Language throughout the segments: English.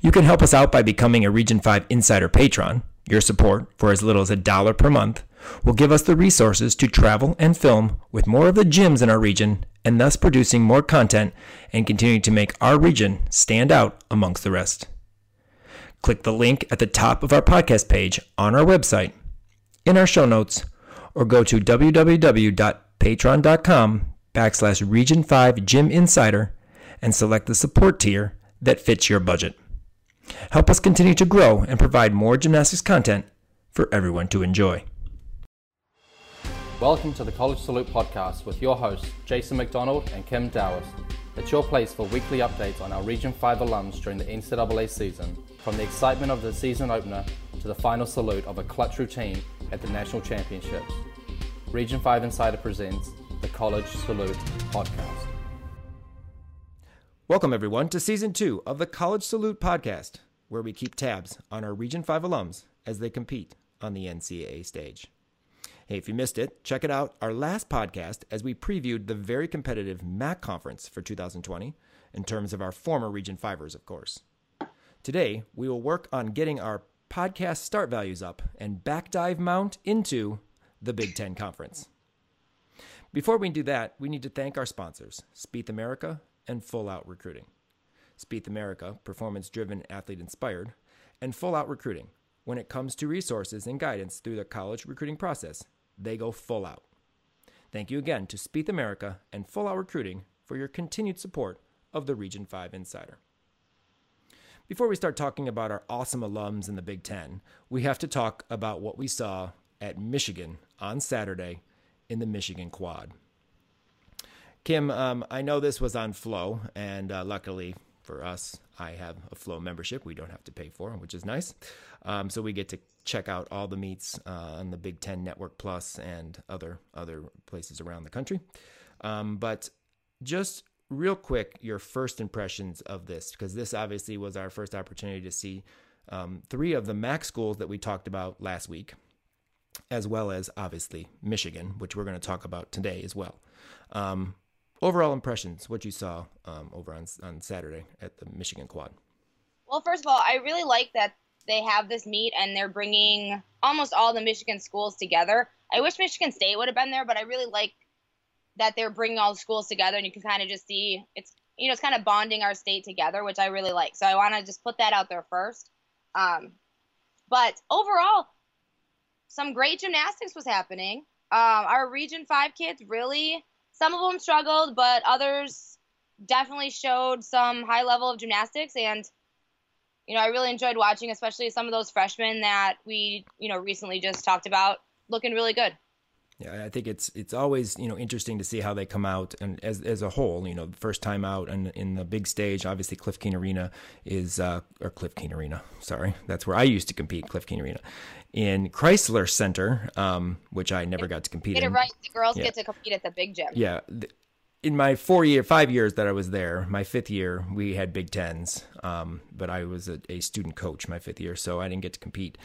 You can help us out by becoming a Region 5 Insider Patron. Your support, for as little as a dollar per month, will give us the resources to travel and film with more of the gyms in our region and thus producing more content and continuing to make our region stand out amongst the rest. Click the link at the top of our podcast page on our website, in our show notes, or go to www.patreon.com backslash region 5 gym insider and select the support tier that fits your budget. Help us continue to grow and provide more gymnastics content for everyone to enjoy. Welcome to the College Salute podcast with your hosts, Jason McDonald and Kim Dowis. It's your place for weekly updates on our Region 5 alums during the NCAA season, from the excitement of the season opener to the final salute of a clutch routine at the national championships. Region 5 Insider presents the College Salute podcast. Welcome, everyone, to season two of the College Salute podcast, where we keep tabs on our Region 5 alums as they compete on the NCAA stage. Hey, if you missed it, check it out our last podcast as we previewed the very competitive MAC conference for 2020 in terms of our former Region 5ers, of course. Today, we will work on getting our podcast start values up and back dive mount into the Big Ten Conference. Before we do that, we need to thank our sponsors, Spieth America and Full Out Recruiting. Spieth America, performance driven, athlete inspired, and Full Out Recruiting. When it comes to resources and guidance through the college recruiting process, they go full out. Thank you again to Spieth America and Full Out Recruiting for your continued support of the Region 5 Insider. Before we start talking about our awesome alums in the Big Ten, we have to talk about what we saw at Michigan on Saturday in the Michigan Quad. Kim, um, I know this was on Flow, and uh, luckily for us, I have a Flow membership we don't have to pay for, which is nice. Um, so we get to check out all the meets uh, on the Big Ten Network Plus and other other places around the country. Um, but just real quick, your first impressions of this, because this obviously was our first opportunity to see um, three of the MAC schools that we talked about last week, as well as obviously Michigan, which we're going to talk about today as well. Um, overall impressions, what you saw um, over on on Saturday at the Michigan Quad. Well, first of all, I really like that they have this meet and they're bringing almost all the Michigan schools together. I wish Michigan State would have been there, but I really like that they're bringing all the schools together and you can kind of just see it's you know it's kind of bonding our state together, which I really like. So I want to just put that out there first. Um, but overall, some great gymnastics was happening. Um, our Region Five kids really some of them struggled, but others definitely showed some high level of gymnastics and you know, I really enjoyed watching, especially some of those freshmen that we, you know, recently just talked about looking really good. Yeah, I think it's it's always you know interesting to see how they come out and as as a whole, you know, first time out and in the big stage. Obviously, Cliff Keen Arena is uh, or Cliff Keen Arena. Sorry, that's where I used to compete. Cliff Keen Arena in Chrysler Center, um, which I never got to compete. Get in. it right. The girls yeah. get to compete at the big gym. Yeah. in my four year, five years that I was there, my fifth year we had Big Tens, um, but I was a, a student coach my fifth year, so I didn't get to compete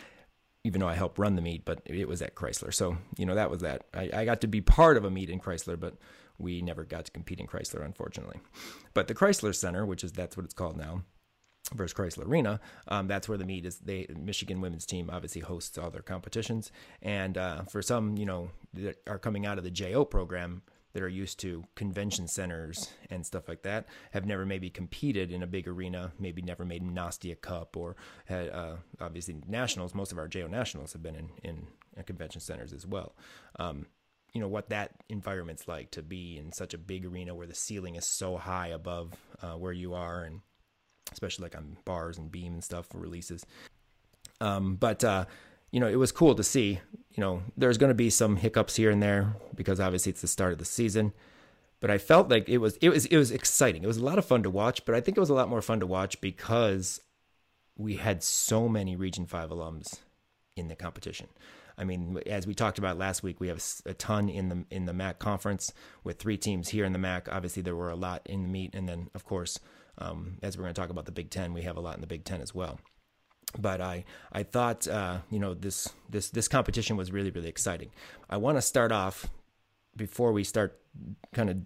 even though I helped run the meet, but it was at Chrysler. So, you know, that was that. I, I, got to be part of a meet in Chrysler, but we never got to compete in Chrysler, unfortunately. But the Chrysler Center, which is that's what it's called now, versus Chrysler Arena, um, that's where the meet is. They Michigan women's team obviously hosts all their competitions, and uh, for some, you know, that are coming out of the JO program, that are used to convention centers and stuff like that have never maybe competed in a big arena, maybe never made Nastia Cup or had uh, obviously nationals. Most of our JO nationals have been in in convention centers as well. Um, you know what that environment's like to be in such a big arena where the ceiling is so high above uh, where you are, and especially like on bars and beam and stuff for releases. Um, but uh, you know, it was cool to see. You know, there's going to be some hiccups here and there because obviously it's the start of the season. But I felt like it was it was it was exciting. It was a lot of fun to watch, but I think it was a lot more fun to watch because we had so many Region 5 alums in the competition. I mean, as we talked about last week, we have a ton in the in the MAC conference with three teams here in the MAC. Obviously, there were a lot in the meet, and then of course, um, as we're going to talk about the Big Ten, we have a lot in the Big Ten as well but I I thought uh, you know this this this competition was really really exciting. I want to start off before we start kind of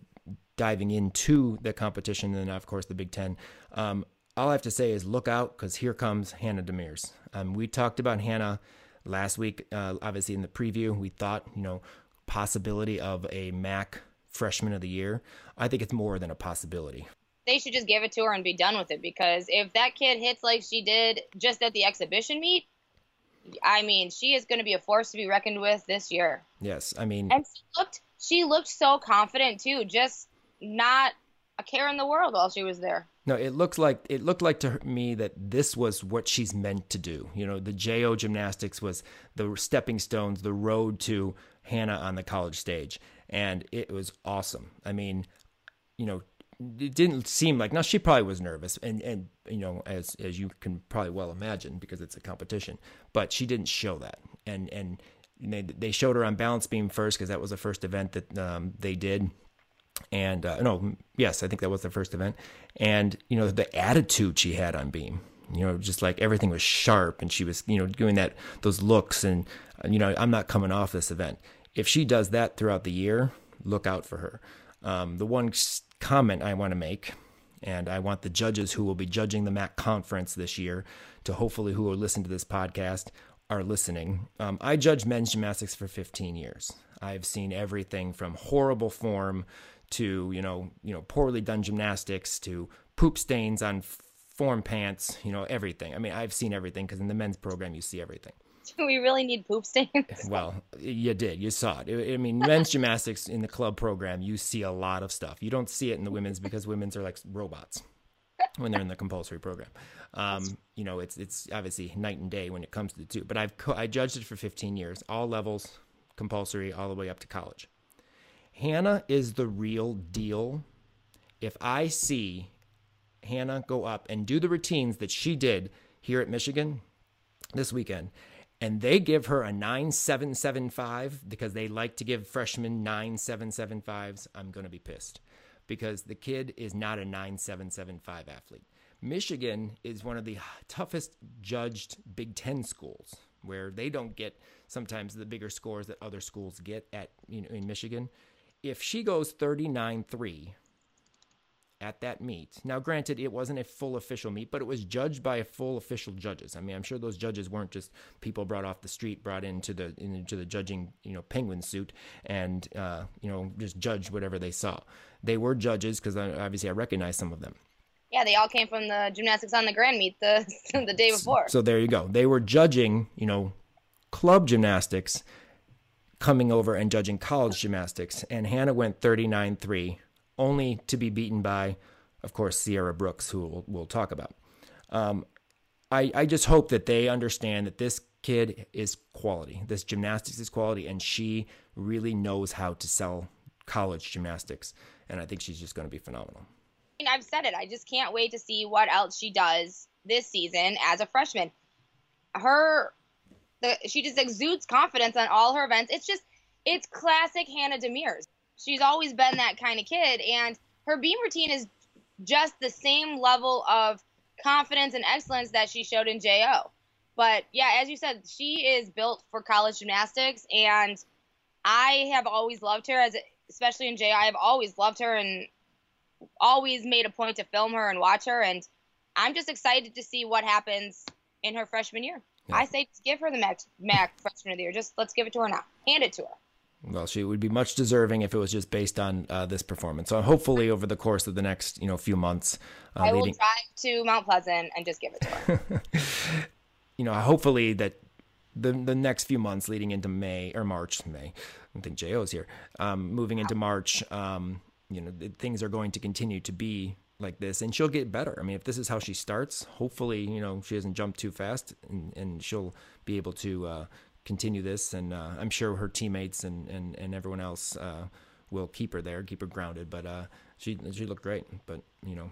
diving into the competition and of course the Big Ten. Um, all I have to say is look out because here comes Hannah Demers. Um, we talked about Hannah last week, uh, obviously in the preview. We thought, you know, possibility of a MAC freshman of the year. I think it's more than a possibility. They should just give it to her and be done with it because if that kid hits like she did just at the exhibition meet, I mean, she is going to be a force to be reckoned with this year. Yes, I mean, and she looked she looked so confident too, just not a care in the world while she was there. No, it looked like it looked like to me that this was what she's meant to do. You know, the JO gymnastics was the stepping stones, the road to Hannah on the college stage, and it was awesome. I mean, you know, it didn't seem like now she probably was nervous and and you know as as you can probably well imagine because it's a competition but she didn't show that. And and they, they showed her on balance beam first because that was the first event that um, they did. And uh, no yes i think that was the first event. And you know the attitude she had on beam you know just like everything was sharp and she was you know doing that those looks and you know i'm not coming off this event. If she does that throughout the year look out for her. Um, the one comment I want to make, and I want the judges who will be judging the MAC conference this year to hopefully who will listen to this podcast are listening. Um, I judge men's gymnastics for 15 years. I've seen everything from horrible form to you know you know poorly done gymnastics to poop stains on form pants. You know everything. I mean I've seen everything because in the men's program you see everything. Do we really need poop stains? Well, you did. You saw it. I mean, men's gymnastics in the club program, you see a lot of stuff. You don't see it in the women's because women's are like robots when they're in the compulsory program. Um, you know, it's it's obviously night and day when it comes to the two. But I've co- I judged it for 15 years, all levels, compulsory, all the way up to college. Hannah is the real deal. If I see Hannah go up and do the routines that she did here at Michigan this weekend, and they give her a 9775 because they like to give freshmen 9775s, I'm going to be pissed because the kid is not a 9775 athlete. Michigan is one of the toughest judged Big 10 schools where they don't get sometimes the bigger scores that other schools get at you know in Michigan. If she goes 39-3 at that meet. Now, granted, it wasn't a full official meet, but it was judged by a full official judges. I mean, I'm sure those judges weren't just people brought off the street, brought into the into the judging, you know, penguin suit, and uh, you know, just judged whatever they saw. They were judges because obviously I recognize some of them. Yeah, they all came from the gymnastics on the grand meet the the day before. So, so there you go. They were judging, you know, club gymnastics coming over and judging college gymnastics, and Hannah went 39 3 only to be beaten by, of course, Sierra Brooks, who we'll, we'll talk about. Um, I, I just hope that they understand that this kid is quality. This gymnastics is quality, and she really knows how to sell college gymnastics. And I think she's just going to be phenomenal. I mean, I've said it. I just can't wait to see what else she does this season as a freshman. Her, the, she just exudes confidence on all her events. It's just, it's classic Hannah Demers she's always been that kind of kid and her beam routine is just the same level of confidence and excellence that she showed in JO. But yeah, as you said, she is built for college gymnastics and I have always loved her as especially in JO. I have always loved her and always made a point to film her and watch her and I'm just excited to see what happens in her freshman year. Yeah. I say give her the MAC, MAC freshman of the year. Just let's give it to her now. Hand it to her. Well, she would be much deserving if it was just based on uh, this performance. So hopefully, over the course of the next you know few months, uh, I will leading... drive to Mount Pleasant and just give it to her. you know, hopefully that the the next few months leading into May or March, May. I think J O is here. Um, moving into March, um, you know, things are going to continue to be like this, and she'll get better. I mean, if this is how she starts, hopefully, you know, she doesn't jump too fast, and, and she'll be able to uh, continue this, and uh, I'm sure her teammates and and, and everyone else uh, will keep her there, keep her grounded. But uh, she she looked great. But you know,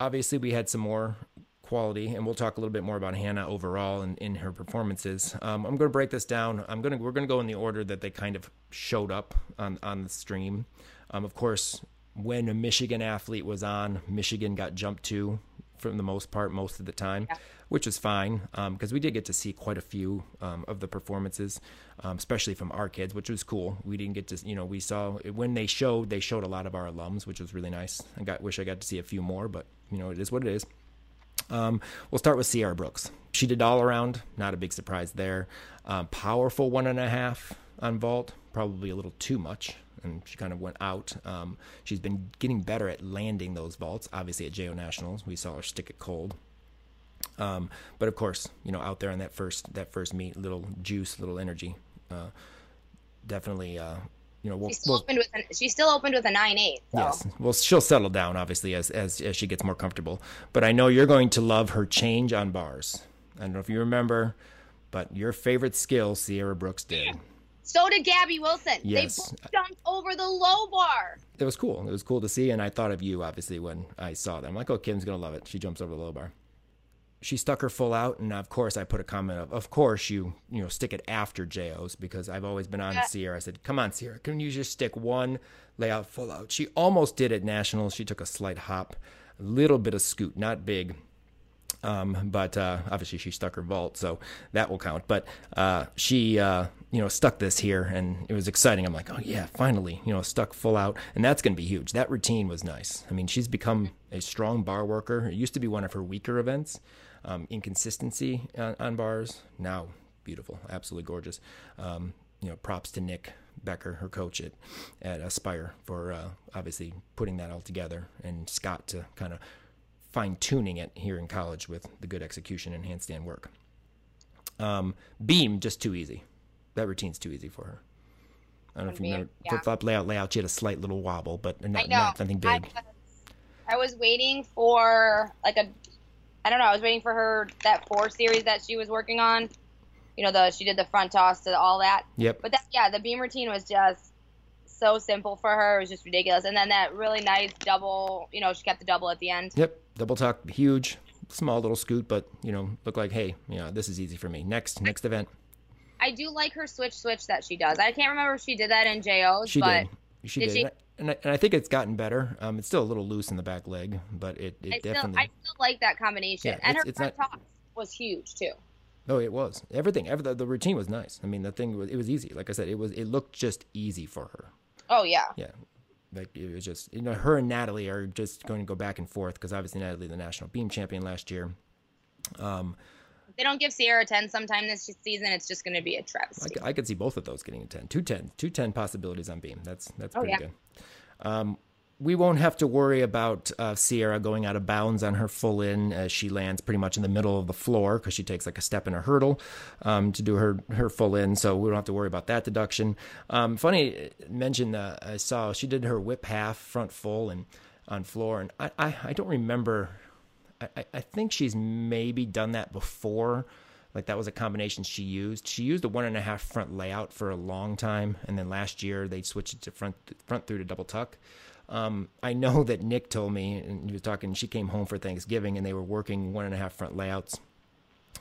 obviously we had some more quality, and we'll talk a little bit more about Hannah overall and in her performances. Um, I'm going to break this down. I'm going to we're going to go in the order that they kind of showed up on on the stream. Um, of course, when a Michigan athlete was on, Michigan got jumped to for the most part, most of the time, yeah. which is fine because um, we did get to see quite a few um, of the performances, um, especially from our kids, which was cool. We didn't get to, you know, we saw when they showed, they showed a lot of our alums, which was really nice. I got wish I got to see a few more, but you know, it is what it is. Um, we'll start with Sierra Brooks. She did all around, not a big surprise there. Um, powerful one and a half on vault, probably a little too much, and she kind of went out. Um, she's been getting better at landing those vaults. Obviously, at JO Nationals, we saw her stick it cold. Um, but of course, you know, out there on that first that first meet, little juice, little energy, uh, definitely. Uh, you know, we'll, She's still we'll opened with an, she's still opened with a nine eight. So. Yes. Well, she'll settle down obviously as, as as she gets more comfortable. But I know you're going to love her change on bars. I don't know if you remember, but your favorite skill Sierra Brooks did. So did Gabby Wilson. Yes. They both jumped over the low bar. It was cool. It was cool to see, and I thought of you obviously when I saw that. I'm like, oh, Kim's gonna love it. She jumps over the low bar. She stuck her full out, and of course I put a comment of, of course you you know stick it after JOs because I've always been on Yeah. Sierra. I said, come on Sierra, can you just stick one layout full out? She almost did at nationals. She took a slight hop, a little bit of scoot, not big, um, but uh, obviously she stuck her vault, so that will count. But uh, she, uh, you know, stuck this here, and it was exciting. I'm like, oh yeah, finally, you know, stuck full out, and that's going to be huge. That routine was nice. I mean, she's become a strong bar worker. It used to be one of her weaker events, um, inconsistency on, on bars. Now, beautiful, absolutely gorgeous. Um, you know, props to Nick Becker, her coach at at Aspire, for uh, obviously putting that all together, and Scott to kind of fine tuning it here in college with the good execution and handstand work. Um, beam just too easy. That routine's too easy for her. I don't know if you remember yeah. flip flop layout layout. She had a slight little wobble, but I not, not nothing I big. was, I was waiting for like a, I don't know. I was waiting for her that four series that she was working on. You know, the she did the front toss to all that. Yep. But that yeah, the beam routine was just so simple for her. It was just ridiculous. And then that really nice double. You know, she kept the double at the end. Yep. Double tuck, huge, small little scoot, but you know, look like hey, you know, this is easy for me. Next, next event, I do like her switch switch that she does. I can't remember if she did that in JOs, she but did. She did did, she? And, I, and, I, think it's gotten better. Um, it's still a little loose in the back leg, but it, it I still definitely. I still like that combination. Yeah, and it's- her it's front not- toss was huge too. Oh, it was everything. Every, the, the routine was nice. I mean, the thing was it was easy. Like I said, it was it looked just easy for her. Oh yeah. Yeah, like it was just you know her and Natalie are just going to go back and forth because obviously Natalie the national beam champion last year. Um, they don't give Sierra a 10 sometime this season, it's just going to be a travesty. I, could see both of those getting a 10. Two 10, two 10 possibilities on beam. That's that's Oh, pretty yeah. good. Um, we won't have to worry about uh, Sierra going out of bounds on her full in as she lands pretty much in the middle of the floor because she takes like a step in a hurdle um, to do her, her full in. So we don't have to worry about that deduction. Um, funny uh, mention uh, I saw she did her whip half front full and on floor, and I, I, I don't remember. I, I- think she's maybe done that before. Like that was a combination she used. She used a one and a half front layout for a long time, and then last year they switched it to front front through to double tuck. Um, I know that Nick told me, and he was talking. She came home for Thanksgiving, and they were working one and a half front layouts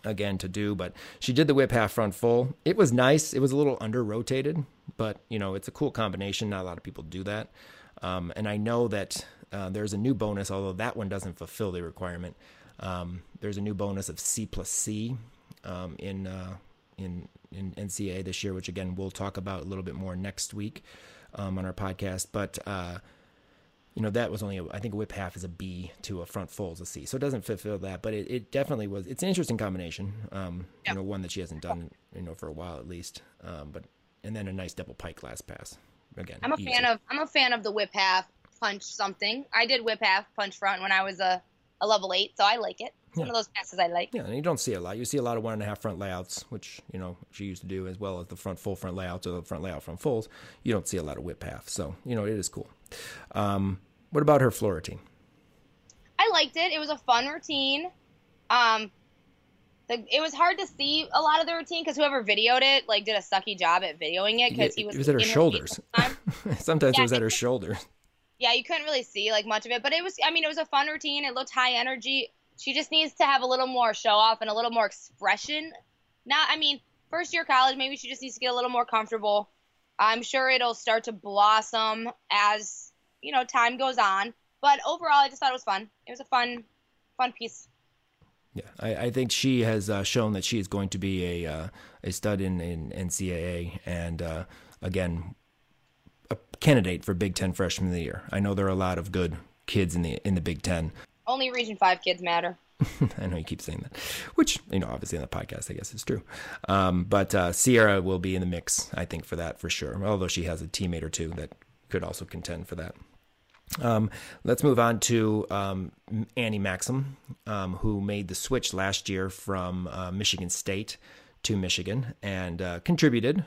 again to do. But she did the whip half front full. It was nice. It was a little under rotated, but you know it's a cool combination. Not a lot of people do that. Um, and I know that uh, there's a new bonus, although that one doesn't fulfill the requirement. Um, there's a new bonus of C plus C um, in uh, in in NCAA this year, which again we'll talk about a little bit more next week um, on our podcast. But uh, you know that was only a, I think a whip half is a B to a front full is a C, so it doesn't fulfill that. But it, it definitely was. It's an interesting combination. Um, Yeah. You know, one that she hasn't done you know for a while at least. Um, but and then a nice double pike last pass. Again, I'm a easy. fan of I'm a fan of the whip half punch something. I did whip half punch front when I was a, a level eight, so I like it. It's one of those passes I like. Yeah, and you don't see a lot. You see a lot of one and a half front layouts, which you know she used to do, as well as the front full front layouts or the front layout front fulls. You don't see a lot of whip half, so you know it is cool. Um, what about her floor routine? I liked it. It was a fun routine. Um, the, it was hard to see a lot of the routine because whoever videoed it like did a sucky job at videoing it because he was it was at her shoulders. Sometimes it was at her shoulders. Yeah, you couldn't really see like much of it, but it was. I mean, it was a fun routine. It looked high energy. She just needs to have a little more show off and a little more expression. Not, I mean, first year college, maybe she just needs to get a little more comfortable. I'm sure it'll start to blossom as you know time goes on. But overall, I just thought it was fun. It was a fun, fun piece. Yeah, I, I think she has uh, shown that she is going to be a uh, a stud in, in NCAA, and uh, again, a candidate for Big Ten Freshman of the Year. I know there are a lot of good kids in the in the Big Ten. Only Region Five kids matter. I know you keep saying that, which you know, obviously on the podcast, I guess is true. Um, but uh, Sierra will be in the mix, I think, for that for sure. Although she has a teammate or two that could also contend for that. Um, let's move on to um, Annie Maxim, um, who made the switch last year from uh, Michigan State to Michigan and uh, contributed.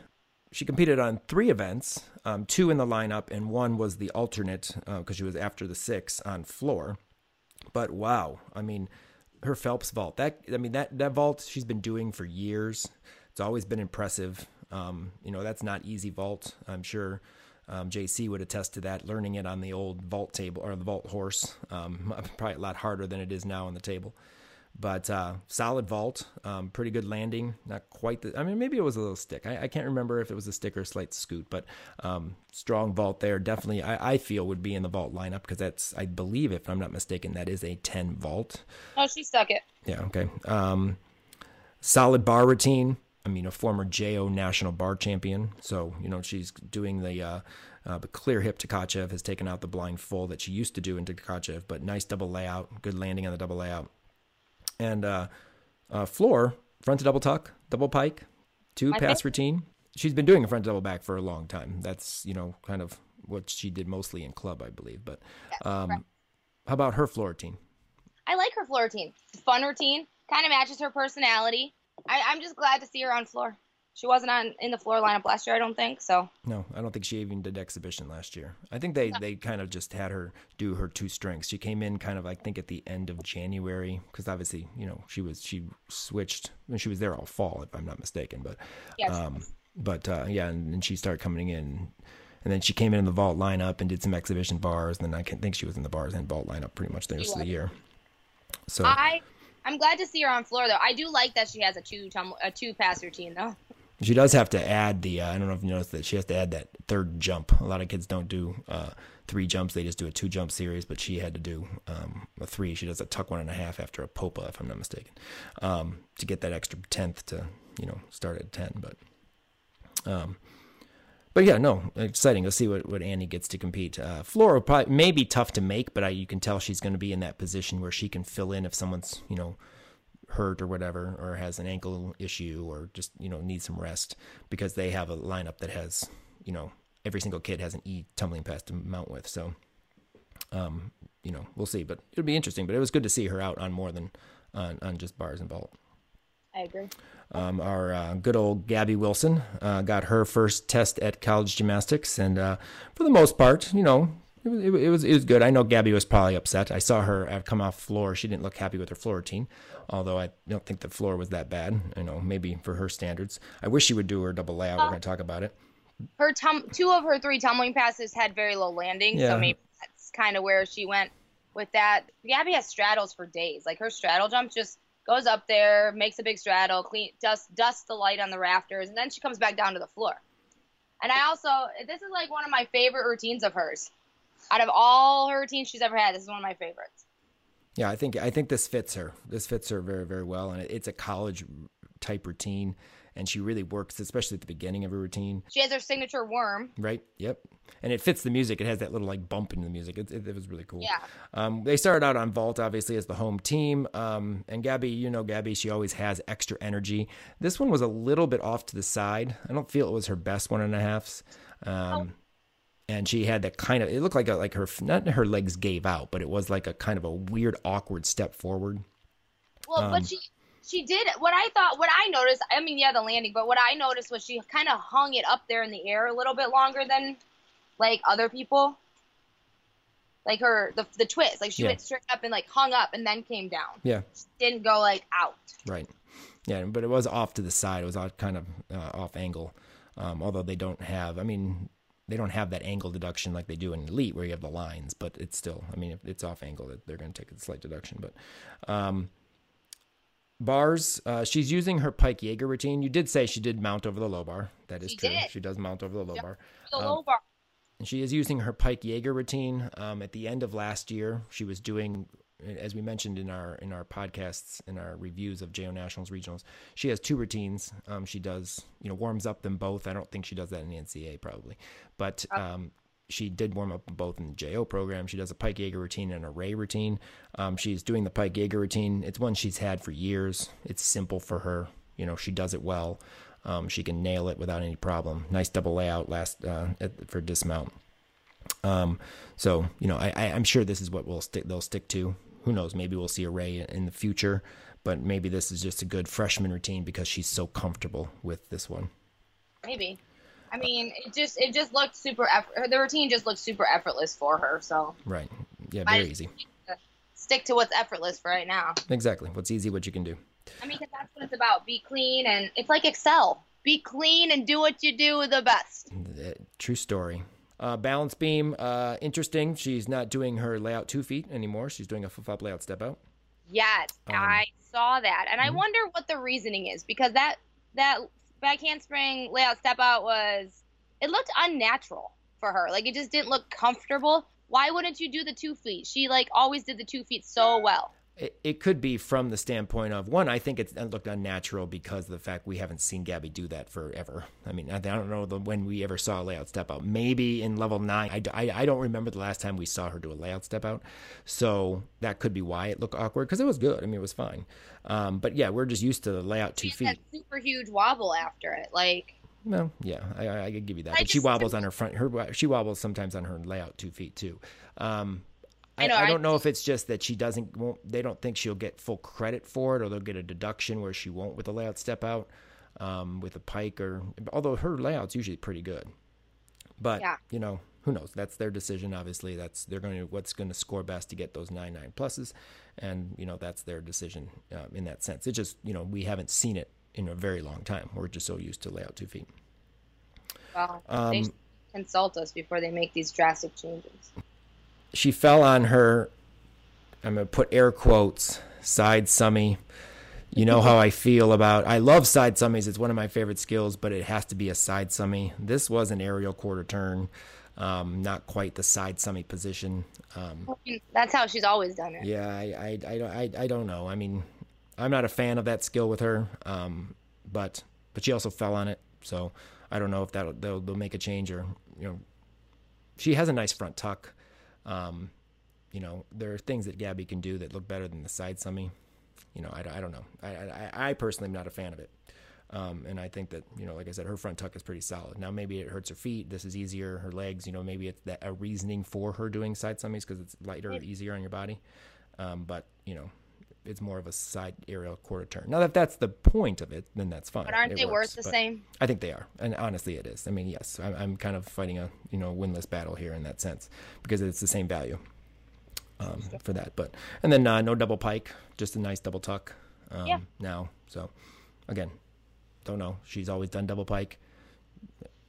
She competed on three events, um, two in the lineup, and one was the alternate because uh, she was after the six on floor. But wow, I mean, her Phelps vault. That I mean that that vault she's been doing for years. It's always been impressive. Um, you know that's not easy vault. I'm sure um, JC would attest to that. Learning it on the old vault table or the vault horse, um, probably a lot harder than it is now on the table. But uh, solid vault, um, pretty good landing. Not quite the. I mean, maybe it was a little stick. I, I can't remember if it was a stick or a slight scoot, but um, strong vault there. Definitely, I, I, feel would be in the vault lineup because that's, I believe, if I'm not mistaken, that is a 10 vault. Oh, she stuck it. Yeah. Okay. Um, solid bar routine. I mean, a former JO national bar champion. So you know she's doing the. Uh, uh, but clear hip Tkachev has taken out the blind full that she used to do into Tkachev, but nice double layout, good landing on the double layout and uh, uh, floor front to double tuck, double pike, two I pass think- routine. She's been doing a front double back for a long time. That's you know kind of what she did mostly in club, I believe. But um, right. how about her floor routine? I like her floor routine. Fun routine, kind of matches her personality. I, I'm just glad to see her on floor. She wasn't on in the floor lineup last year, I don't think. So no, I don't think she even did exhibition last year. I think they no. they kind of just had her do her two strengths. She came in kind of I think at the end of January because obviously you know she was she switched when she was there all fall if I'm not mistaken. But yes. um, but uh, yeah, and, and she started coming in. And then she came in, in the vault lineup and did some exhibition bars. And then I can think she was in the bars and vault lineup pretty much the rest of the year. So I I'm glad to see her on floor though. I do like that she has a two tum- a two pass routine though. She does have to add the. Uh, I don't know if you noticed that she has to add that third jump. A lot of kids don't do uh, three jumps; they just do a two jump series. But she had to do um, a three. She does a tuck one and a half after a popa, if I'm not mistaken, um, to get that extra tenth to you know start at ten. But um, but yeah, no, exciting. Let's see what, what Annie gets to compete. Uh, Flora probably may be tough to make, but I, you can tell she's going to be in that position where she can fill in if someone's you know hurt or whatever, or has an ankle issue, or just you know needs some rest because they have a lineup that has you know every single kid has an E tumbling pass to mount with. So, um, you know, we'll see, but it'll be interesting. But it was good to see her out on more than on, on just bars and vault. I agree. Um, our uh, good old Gabby Wilson uh, got her first test at college gymnastics, and uh, for the most part, you know, it was, it was it was good. I know Gabby was probably upset. I saw her come off floor. She didn't look happy with her floor routine, although I don't think the floor was that bad. You know, maybe for her standards. I wish she would do her double layout. We're uh, going to talk about it. Her tum- two of her three tumbling passes had very low landing, yeah. so maybe that's kind of where she went with that. Gabby has straddles for days. Like her straddle jump just goes up there, makes a big straddle, clean dust dusts the light on the rafters, and then she comes back down to the floor. And I also this is like one of my favorite routines of hers. Out of all her routines she's ever had, this is one of my favorites. Yeah, I think I think this fits her. This fits her very very well, and it's a college type routine, and she really works, especially at the beginning of her routine. She has her signature worm. Right. Yep. And it fits the music. It has that little like bump in the music. It, it, it was really cool. Yeah. Um, they started out on Vault obviously as the home team. Um, and Gabby, you know Gabby, she always has extra energy. This one was a little bit off to the side. I don't feel it was her best one and a halfs. Um, oh and she had that kind of it looked like a, like her not her legs gave out but it was like a kind of a weird awkward step forward. Well um, but she she did what i thought what i noticed i mean yeah the landing but what i noticed was she kind of hung it up there in the air a little bit longer than like other people. Like her the, the twist like she yeah. went straight up and like hung up and then came down. Yeah. She didn't go like out. Right. Yeah but it was off to the side. It was kind of uh, off angle. Um, although they don't have i mean they don't have that angle deduction like they do in elite where you have the lines but it's still i mean if it's off angle they're going to take a slight deduction but um, bars uh, she's using her pike jaeger routine. You did say she did mount over the low bar. That is she true. did. she does mount over the low bar. The low um, bar. and she is using her pike jaeger routine. Um, at the end of last year she was doing as we mentioned in our in our podcasts in our reviews of JO Nationals regionals, she has two routines. Um, she does you know warms up them both. I don't think she does that in the NCAA probably, but um, she did warm up both in the JO program. She does a Pike Jaeger routine and a Ray routine. Um, she's doing the Pike Jaeger routine. It's one she's had for years. It's simple for her. You know, she does it well. Um, she can nail it without any problem. Nice double layout last uh, at, for dismount. Um, so you know, I, I, am sure this is what we'll stick. They'll stick to. Who knows? Maybe we'll see a Ray in the future, but maybe this is just a good freshman routine because she's so comfortable with this one. Maybe. I mean, it just it just looked super. Effort, the routine just looked super effortless for her. So right, yeah, very easy. Stick to what's effortless for right now. Exactly, what's easy, what you can do. I mean, cause that's what it's about. Be clean, and it's like Excel. Be clean and do what you do the best. True story. Uh, balance beam, uh, interesting. She's not doing her layout two feet anymore. She's doing a flip flop layout step out. Yes, um, I saw that, and mm-hmm. I wonder what the reasoning is because that that back handspring layout step out was it looked unnatural for her. Like it just didn't look comfortable. Why wouldn't you do the two feet? She like always did the two feet so well it, it could be from the standpoint of one. I think it looked unnatural because of the fact we haven't seen Gabby do that forever. I mean, I, don't know the, when we ever saw a layout step out. Maybe in level nine. I, I, I, don't remember the last time we saw her do a layout step out. So that could be why it looked awkward because it was good. I mean, it was fine. Um, but yeah, we're just used to the layout two feet. super huge wobble after it, like. Well, yeah, I, I could give you that. I but she wobbles on her front. Her she wobbles sometimes on her layout two feet too. Um, I, I, I don't know if it's just that she doesn't won't they don't think she'll get full credit for it or they'll get a deduction where she won't with the layout step out um, with a pike or although her layout's usually pretty good. But yeah. you know who knows? That's their decision obviously. That's they're going to what's going to score best to get those nine nine pluses. And you know that's their decision um, in that sense. It just you know we haven't seen it in a very long time. We're just so used to layout two feet. Well um, they consult us before they make these drastic changes she fell on her, I'm going to put air quotes, side summy. You know how I feel about I love side summies. It's one of my favorite skills, but it has to be a side summy. This was an aerial quarter turn. Um, not quite the side summy position. Um, That's how she's always done it. Yeah, I, I, I, I, I don't know. I mean, I'm not a fan of that skill with her, um, but but she also fell on it, so I don't know if that they'll, they'll make a change or you know, she has a nice front tuck. Um, you know, there are things that Gabby can do that look better than the side summy. You know, I, I don't know. I, I, I personally am not a fan of it. Um, and I think that, you know, like I said, her front tuck is pretty solid. Now, maybe it hurts her feet. This is easier. Her legs, you know, maybe it's that, a reasoning for her doing side summies because it's lighter, easier on your body. Um, but, you know, it's more of a side aerial quarter turn. Now, if that's the point of it, then that's fine. But aren't it they works, worth the same? I think they are, and honestly, it is. I mean, yes, I'm, I'm, kind of fighting a you know winless battle here in that sense because it's the same value um, for that. But and then uh, no double pike, just a nice double tuck. Um, yeah. Now, so again, don't know. She's always done double pike.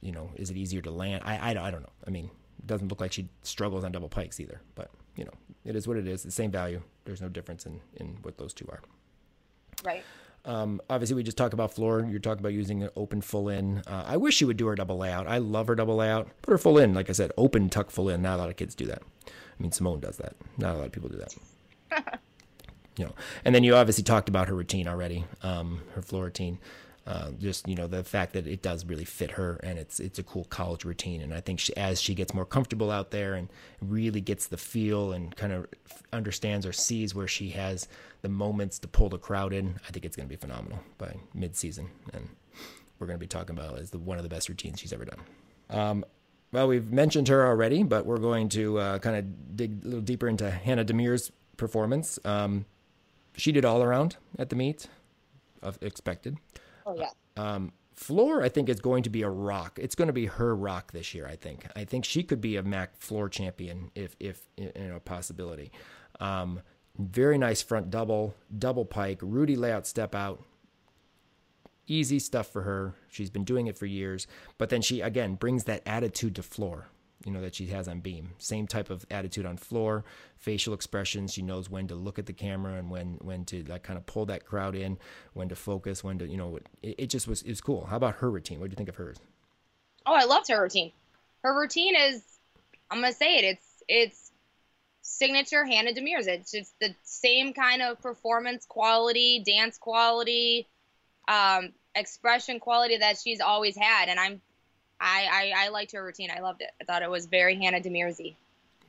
You know, is it easier to land? I I, I don't know. I mean, it doesn't look like she struggles on double pikes either, but you know, it is what it is. The same value. There's no difference in in what those two are. Right. Um, obviously, we just talked about floor. You're talking about using an open full in. Uh, I wish she would do her double layout. I love her double layout. Put her full in. Like I said, open tuck full in. Not a lot of kids do that. I mean, Simone does that. Not a lot of people do that. you know, and then you obviously talked about her routine already. Um, her floor routine. Uh, just you know the fact that it does really fit her and it's it's a cool college routine and I think she, as she gets more comfortable out there and really gets the feel and kind of understands or sees where she has the moments to pull the crowd in I think it's going to be phenomenal by mid season and we're going to be talking about as the one of the best routines she's ever done. Um, well, we've mentioned her already, but we're going to uh, kind of dig a little deeper into Hannah Demers' performance. Um, she did all around at the meet, expected. Oh yeah. Um, floor, I think, is going to be a rock. It's going to be her rock this year. I think. I think she could be a MAC floor champion if, if you know, possibility. Um, very nice front double, double pike, Rudy layout step out. Easy stuff for her. She's been doing it for years. But then she again brings that attitude to floor you know that she has on beam. Same type of attitude on floor facial expressions. She knows when to look at the camera and when when to like kind of pull that crowd in when to focus when to you know it, it just was was cool. How about her routine? What do you think of hers? Oh i loved her routine. Her routine is i'm gonna say it it's it's signature Hannah Demers' it's just the same kind of performance quality dance quality um expression quality that she's always had. And i'm I, I I liked her routine. I loved it. I thought it was very Hannah Demirzy.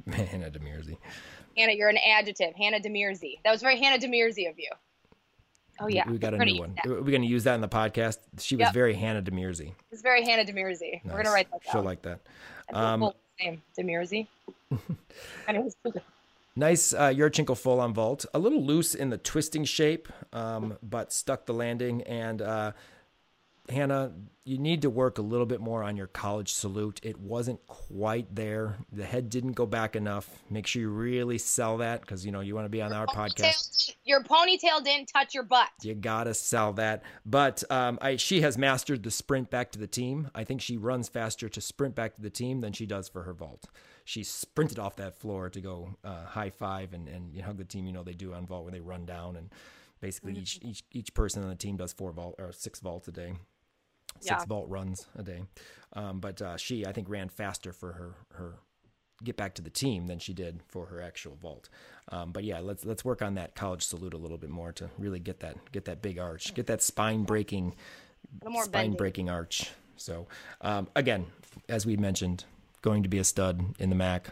Hannah Demirzy. Hannah, you're an adjective. Hannah Demirzy. That was very Hannah Demirzy of you. Oh yeah, we got a We're new one. We're going to use that in the podcast. She was Yep. very Hannah Demirzy. It's very Hannah Demirzy. We're gonna write that down. She'll like that. Um, name, Demirzy. Nice uh, Yurchenko full on vault. A little loose in the twisting shape, um, but stuck the landing. And uh, Hannah, you need to work a little bit more on your college salute. It wasn't quite there. The head didn't go back enough. Make sure you really sell that because you know you want to be on our podcast. Your ponytail didn't touch your butt. You gotta sell that. But um, I, she has mastered the sprint back to the team. I think she runs faster to sprint back to the team than she does for her vault. She sprinted off that floor to go uh, high five and, and you hug the team. You know they do on vault when they run down and basically each each each person on the team does four vault or six vaults a day, six Yeah. vault runs a day. Um, but uh, she I think ran faster for her her get back to the team than she did for her actual vault. Um, but yeah, let's let's work on that college salute a little bit more to really get that get that big arch, get that spine breaking A little more spine bending. breaking arch. So um, again, as we mentioned, going to be a stud in the MAC.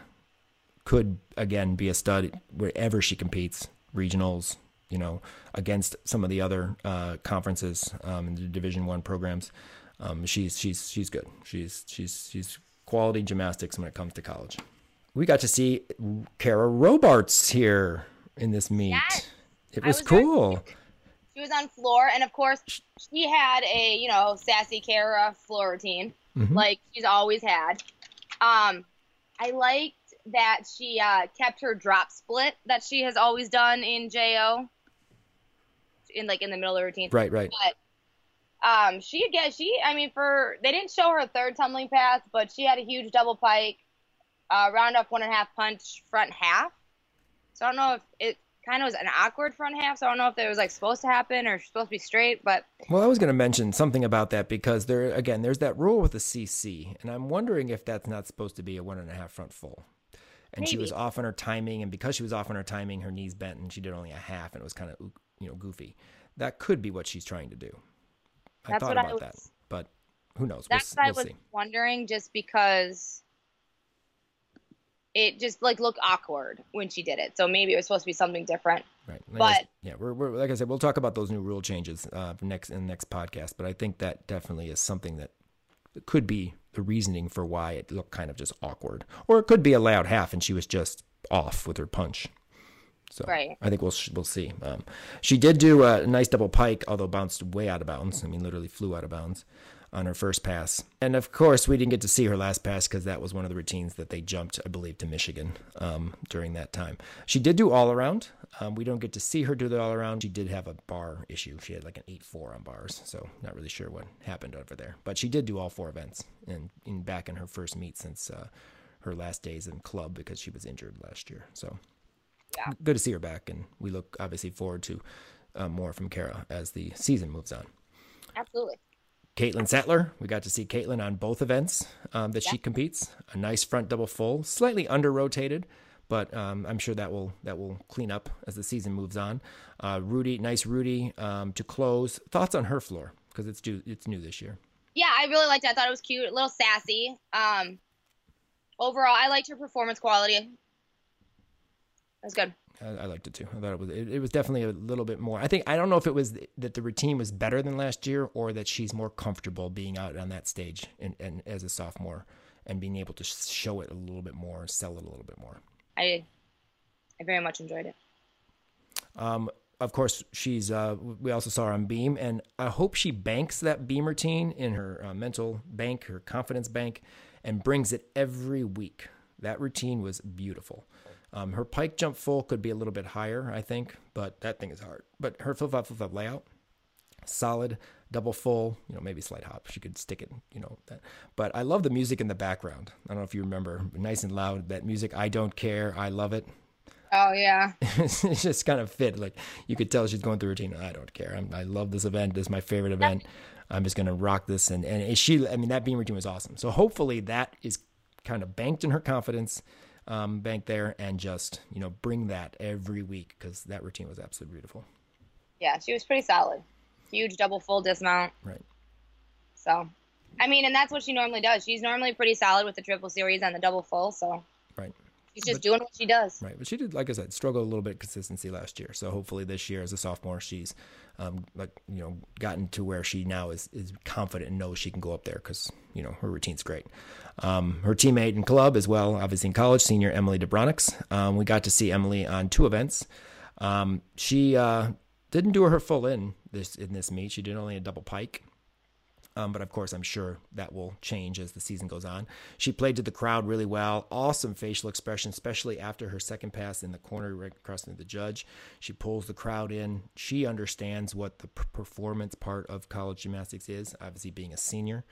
Could again be a stud wherever she competes, regionals, you know, against some of the other uh, conferences um, in the Division One programs. Um, she's she's she's good. She's she's she's quality gymnastics when it comes to college. We got to see Kara Robarts here in this meet. Yes. It was, was cool. She was on floor, and of course, she had a you know sassy Kara floor routine, Mhm. like she's always had. Um, I liked that she uh, kept her drop split that she has always done in Jo, in like in the middle of the routine. Right, right. But um, she again, she I mean, for they didn't show her third tumbling pass, but she had a huge double pike, uh, round up one and a half punch front half. So I don't know if it kind of was an awkward front half. So I don't know if it was like supposed to happen or supposed to be straight, but Well, I was going to mention something about that because there, again, there's that rule with the CC, and I'm wondering if that's not supposed to be a one and a half front full. And she was off on her timing, and because she was off on her timing, her knees bent, and she did only a half, and it was kind of you know goofy. That could be what she's trying to do. I That's thought what I about that, but who knows? that's we'll, what I we'll was see. wondering, just because it just like looked awkward when she did it. So maybe it was supposed to be something different. Right. I But- yeah, we're, we're like I said, we'll talk about those new rule changes uh, next in the next podcast. But I think that definitely is something that could be the reasoning for why it looked kind of just awkward, or it could be a loud half and she was just off with her punch. So Right. I think we'll we'll see. Um, she did do a nice double pike, although bounced way out of bounds. I mean, literally flew out of bounds on her first pass. And of course, we didn't get to see her last pass because that was one of the routines that they jumped, I believe, to Michigan um, during that time. She did do all around. Um, we don't get to see her do the all around. She did have a bar issue. She had like an 8 4 on bars. So, not really sure what happened over there. But she did do all four events and in back in her first meet since uh, her last days in club because she was injured last year. So, Yeah. good to see her back. And we look obviously forward to uh, more from Kara as the season moves on. Absolutely. Caitlin Sattler, we got to see Caitlin on both events um, that she competes. A nice front double full, slightly under rotated, but um, I'm sure that will that will clean up as the season moves on. Uh, Rudy, nice Rudy um, to close. Thoughts on her floor because it's due, it's new this year. Yeah, I really liked it. I thought it was cute, a little sassy. Um, overall, I liked her performance quality. Was good. I, I liked it too. I thought it was it, it was definitely a little bit more. I think I don't know if it was that the routine was better than last year or that she's more comfortable being out on that stage and, and as a sophomore and being able to show it a little bit more, sell it a little bit more. I, I very much enjoyed it. Um, of course, she's. Uh, we also saw her on beam, and I hope she banks that beam routine in her uh, mental bank, her confidence bank, and brings it every week. That routine was beautiful. Um, her pike jump full could be a little bit higher, I think, but that thing is hard. But her flip flop flip flop layout, solid double full. You know, maybe slight hop. She could stick it. You know that. But I love the music in the background. I don't know if you remember, nice and loud. That music. I don't care. I love it. Oh yeah, it just kind of fit. Like you could tell she's going through routine. I don't care. I'm, I love this event. This is my favorite event. I'm just gonna rock this. And and she, I mean, that beam routine was awesome. So hopefully that is kind of banked in her confidence, um, banked there, and just you know bring that every week because that routine was absolutely beautiful. yeah, she was pretty solid. Huge double full dismount. Right. So I mean, and that's what she normally does. She's normally pretty solid with the triple series and the double full, so Right. She's just But- doing what she does. Right, but she did, like I said, struggle a little bit consistency last year. So hopefully this year, as a sophomore, she's um, like you know gotten to where she now is is confident and knows she can go up there because you know her routine's great. Um, her teammate in club as well, obviously in college, senior Emily DeBronix. Um, we got to see Emily on two events. Um, she uh, didn't do her full in this in this meet. She did only a double pike. Um, but of course, I'm sure that will change as the season goes on. She played to the crowd really well. Awesome facial expression, especially after her second pass in the corner, right across from the judge. She pulls the crowd in. She understands what the performance part of college gymnastics is, obviously being a senior.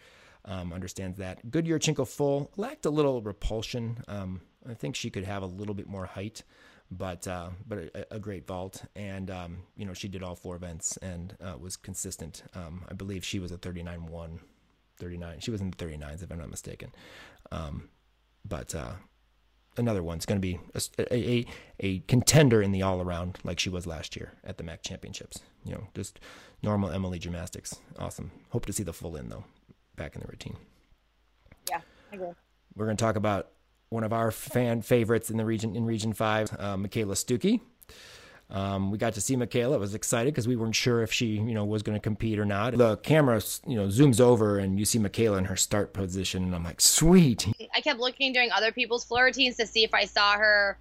Um, understands that. Good Yurchenko full lacked a little repulsion. Um, I think she could have a little bit more height but uh, but a, a great vault, and um, you know she did all four events and uh, was consistent. Um, I believe she was a 39-1, 39. She was in the 39s if I'm not mistaken. Um, but uh, another one's going to be a, a a contender in the all around like she was last year at the MAC championships. You know, just normal Emily gymnastics. Awesome. Hope to see the full in though, back in the routine. Yeah, I agree. We're going to talk about one of our fan favorites in the region in Region Five, uh, Michaela Stuckey. Um, we got to see Michaela. I was excited because we weren't sure if she, you know, was going to compete or not. The camera, you know, zooms over and you see Michaela in her start position, and I'm like, sweet. I kept looking during other people's floor routines to see if I saw her,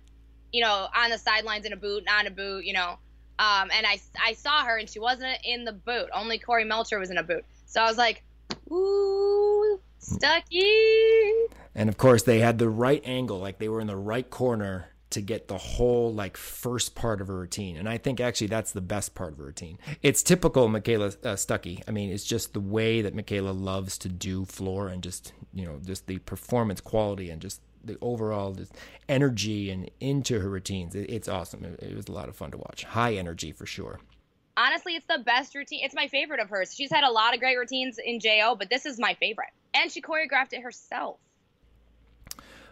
you know, on the sidelines in a boot, not in a boot, you know. Um, and I, I saw her and she wasn't in the boot. Only Corey Melcher was in a boot. So I was like, ooh, Stuckey. And of course, they had the right angle, like they were in the right corner to get the whole like first part of her routine. And I think actually that's the best part of her routine. It's typical Michaela uh, Stuckey. I mean, it's just the way that Michaela loves to do floor and just, you know, just the performance quality and just the overall just energy and into her routines. It, it's awesome. It, it was a lot of fun to watch. High energy for sure. Honestly, it's the best routine. It's my favorite of hers. She's had a lot of great routines in JO, but this is my favorite. And she choreographed it herself.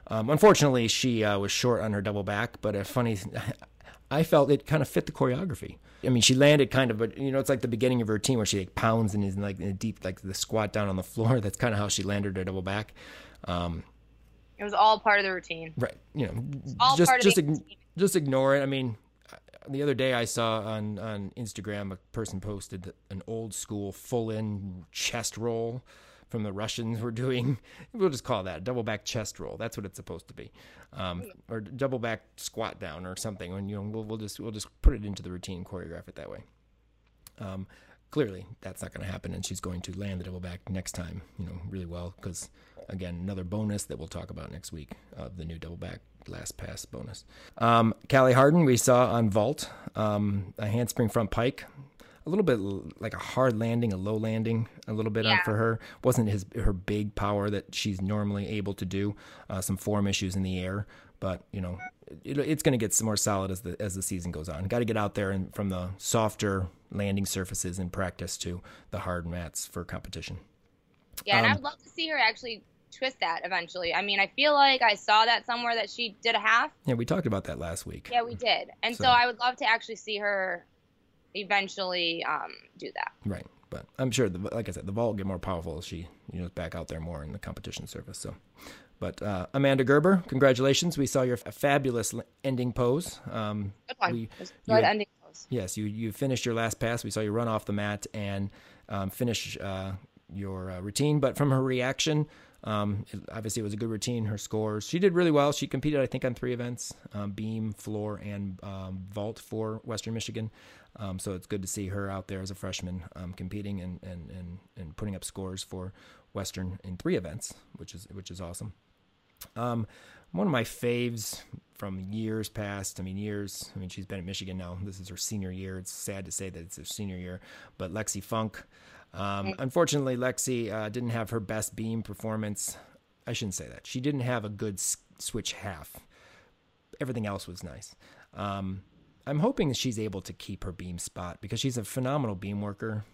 Um, unfortunately, she uh, was short on her double back, but a funny, I felt it kind of fit the choreography. I mean, she landed kind of, but you know, it's like the beginning of her routine where she like pounds and is in like in a deep, like the squat down on the floor. That's kind of how she landed her double back. Um, It was all part of the routine. right, you know, all just just routine. just ignore it. I mean, the other day I saw on on Instagram a person posted an old school full in chest roll from the Russians were doing. We'll just call that a double back chest roll. That's what it's supposed to be, um, or double back squat down or something. And you know, we'll, we'll just we'll just put it into the routine, and choreograph it that way. Um, clearly, that's not going to happen, and she's going to land the double back next time. You know, really well because again, another bonus that we'll talk about next week of the new double back last pass bonus. Um, Callie Harden, we saw on vault, um, a handspring front pike, a little bit like a hard landing, a low landing, a little bit on Yeah. for her. Wasn't his her big power that she's normally able to do. Uh, some form issues in the air, but you know, it, it's going to get some more solid as the as the season goes on. Got to get out there and from the softer landing surfaces in practice to the hard mats for competition. Yeah, and I Um, would love to see her actually twist that eventually. I mean, I feel like I saw that somewhere that she did a half. Yeah, we talked about that last week. Yeah, we did. And so, So- I would love to actually see her eventually um, do that. Right. But I'm sure, the, like I said, the ball will get more powerful as she, you know, is back out there more in the competition surface. So, but uh, Amanda Gerber, congratulations! We saw your f- fabulous ending pose. Um, Good one. We- good ending pose. yes, you you finished your last pass. We saw you run off the mat and um, finish uh, your uh, routine. But from her reaction, um, it, obviously it was a good routine. Her scores, she did really well. She competed, I think, on three events: um, beam, floor, and um, vault for Western Michigan. Um, so it's good to see her out there as a freshman um, competing and, and, and, and putting up scores for Western in three events, which is which is awesome. Um, one of my faves from years past. I mean, years. I mean, she's been at Michigan now. This is her senior year. It's sad to say that it's her senior year, but Lexi Funk. Um, unfortunately, Lexi uh, didn't have her best beam performance. I shouldn't say that. She didn't have a good s- switch half. Everything else was nice. Um, I'm hoping she's able to keep her beam spot because she's a phenomenal beam worker.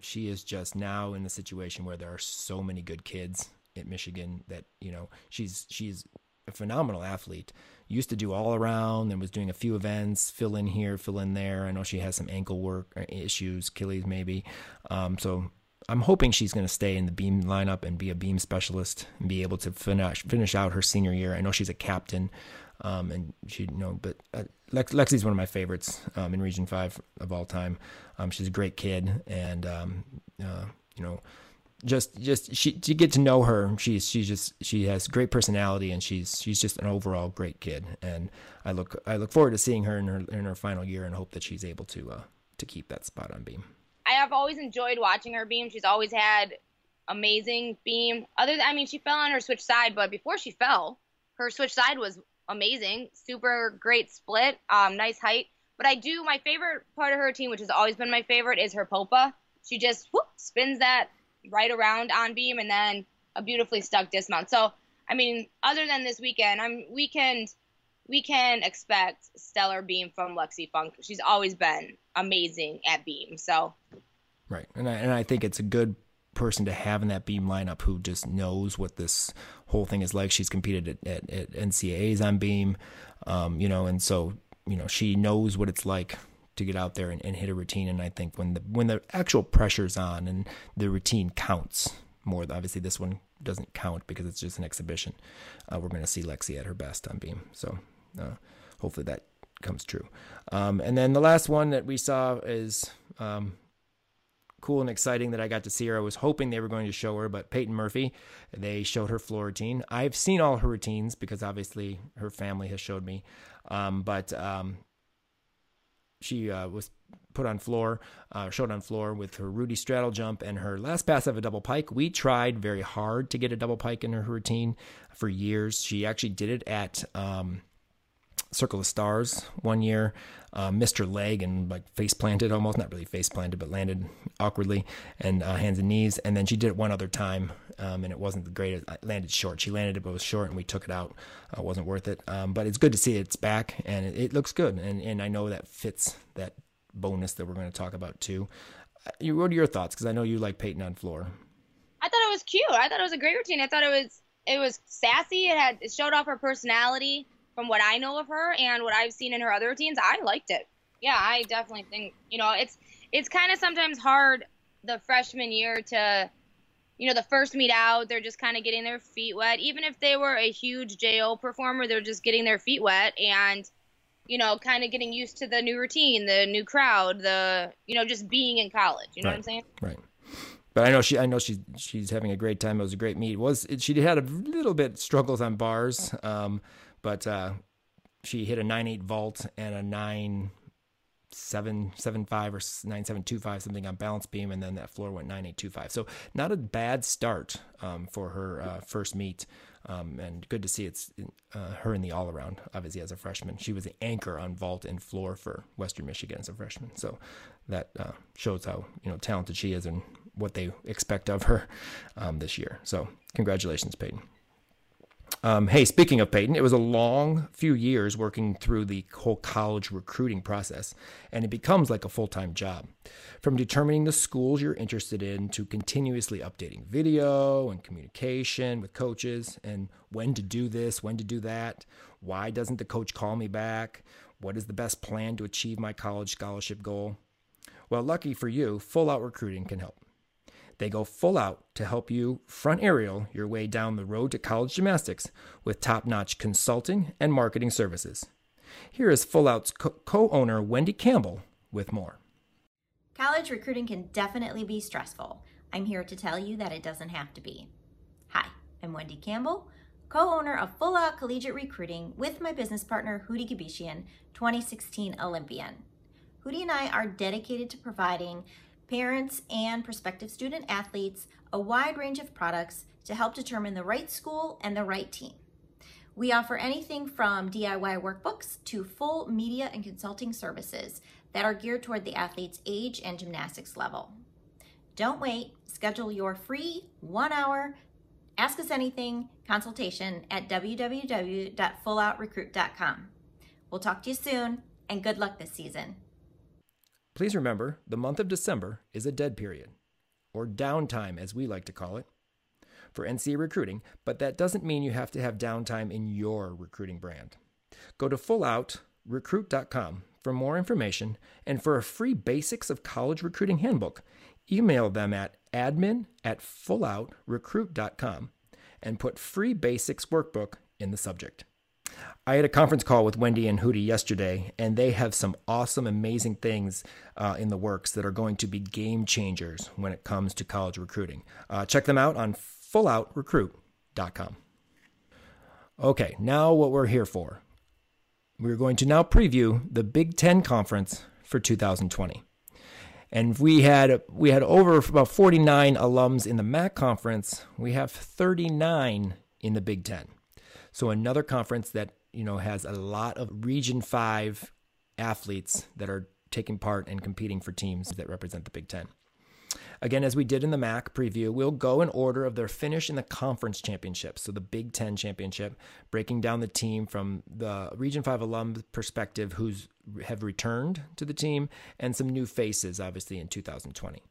She is just now in the situation where there are so many good kids at Michigan that you know she's she's a phenomenal athlete. Used to do all around and was doing a few events, fill in here, fill in there. I know she has some ankle work uh, issues, Achilles maybe. Um, so I'm hoping she's going to stay in the beam lineup and be a beam specialist and be able to finish finish out her senior year. I know she's a captain, um, and she you know, but uh, Lex, Lexi's one of my favorites um, in Region Five of all time. Um, she's a great kid, and um, uh, you know, just just she to get to know her, she's she's just she has great personality, and she's she's just an overall great kid. And I look I look forward to seeing her in her in her final year, and hope that she's able to uh, to keep that spot on beam. I have always enjoyed watching her beam. She's always had amazing beam. Other than, I mean, she fell on her switch side, but before she fell, her switch side was amazing. Super great split, um, nice height. But I do my favorite part of her routine, which has always been my favorite, is her popa. She just whoop, spins that right around on beam and then a beautifully stuck dismount. So I mean, other than this weekend, I'm weekend we can expect stellar beam from Lexi Funk. She's always been amazing at beam. So right, and I, and I think it's a good person to have in that beam lineup who just knows what this whole thing is like. She's competed at, at, at NCAA's on beam, um, you know, and so you know she knows what it's like to get out there and, and hit a routine. And I think when the when the actual pressure's on and the routine counts more, obviously this one doesn't count because it's just an exhibition. Uh, we're going to see Lexi at her best on beam. So uh, hopefully that comes true. Um, and then the last one that we saw is um, cool and exciting that I got to see her. I was hoping they were going to show her, but Peyton Murphy, they showed her floor routine. I've seen all her routines because obviously her family has showed me. Um, but um, she uh, was put on floor, uh, showed on floor with her Rudy straddle jump and her last pass of a double pike. We tried very hard to get a double pike in her routine for years. She actually did it at um, Circle of Stars one year, uh, missed her leg and like face planted almost, not really face planted, but landed awkwardly and uh, hands and knees. And then she did it one other time, um, and it wasn't the greatest. It landed short. She landed it, but it was short, and we took it out. Uh, wasn't worth it. Um, but it's good to see it's back, and it, it, looks good. And and I know that fits that bonus that we're going to talk about too. Uh, what are your thoughts? Because I know you like Peyton on floor. I thought it was cute. I thought it was a great routine. I thought it was it was sassy. It had it showed off her personality from what I know of her and what I've seen in her other routines, I liked it. Yeah, I definitely think you know it's it's kind of sometimes hard the freshman year to you know the first meet out they're just kind of getting their feet wet even if they were a huge jo performer they're just getting their feet wet and you know kind of getting used to the new routine the new crowd the you know just being in college you know right. what i'm saying right but I know she, I know she's she's having a great time. It was a great meet. It was it, she had a little bit struggles on bars, um, but uh, she hit a nine eight vault and a nine seven seven five or nine seven two five something on balance beam, and then that floor went nine eight two five. So not a bad start um, for her uh, first meet, um, and good to see it's uh, her in the all around. Obviously, as a freshman, she was the anchor on vault and floor for Western Michigan as a freshman. So that uh, shows how you know talented she is and what they expect of her um, this year. So congratulations, Peyton. Um, hey, speaking of Peyton, it was a long few years working through the whole college recruiting process, and it becomes like a full time job. From determining the schools you're interested in to continuously updating video and communication with coaches, and when to do this, when to do that, why doesn't the coach call me back, what is the best plan to achieve my college scholarship goal. Well, lucky for you, Full Out Recruiting can help. They go full out to help you front aerial your way down the road to college gymnastics with top notch consulting and marketing services. Here is Full Out's co owner Wendy Campbell with more. College recruiting can definitely be stressful. I'm here to tell you that it doesn't have to be. Hi, I'm Wendy Campbell, co owner of Full Out Collegiate Recruiting with my business partner Houry Gebeshian, 2016 Olympian. Houry and I are dedicated to providing parents, and prospective student athletes a wide range of products to help determine the right school and the right team. We offer anything from DIY workbooks to full media and consulting services that are geared toward the athlete's age and gymnastics level. Don't wait, schedule your free one hour Ask Us Anything consultation at www.fulloutrecruit.com. We'll talk to you soon and good luck this season. Please remember, the month of December is a dead period, or downtime as we like to call it, for NCA recruiting, but that doesn't mean you have to have downtime in your recruiting brand. Go to fulloutrecruit.com for more information and for a free Basics of College Recruiting Handbook. email them at admin at fulloutrecruit.com and put free basics workbook in the subject. I had a conference call with Wendy and Houry yesterday, and they have some awesome, amazing things uh, in the works that are going to be game changers when it comes to college recruiting. Uh, check them out on fulloutrecruit.com. Okay, now what we're here for. We're going to now preview the Big Ten Conference for 2020 and we had we had over about 49 alums in the MAC conference. We have 39 in the Big Ten. So another conference that you know has a lot of Region Five athletes that are taking part and competing for teams that represent the Big Ten. Again, as we did in the MAC preview, we'll go in order of their finish in the conference championship. So the Big Ten championship, breaking down the team from the Region 5 alum perspective who's have returned to the team and some new faces, obviously, in 2020.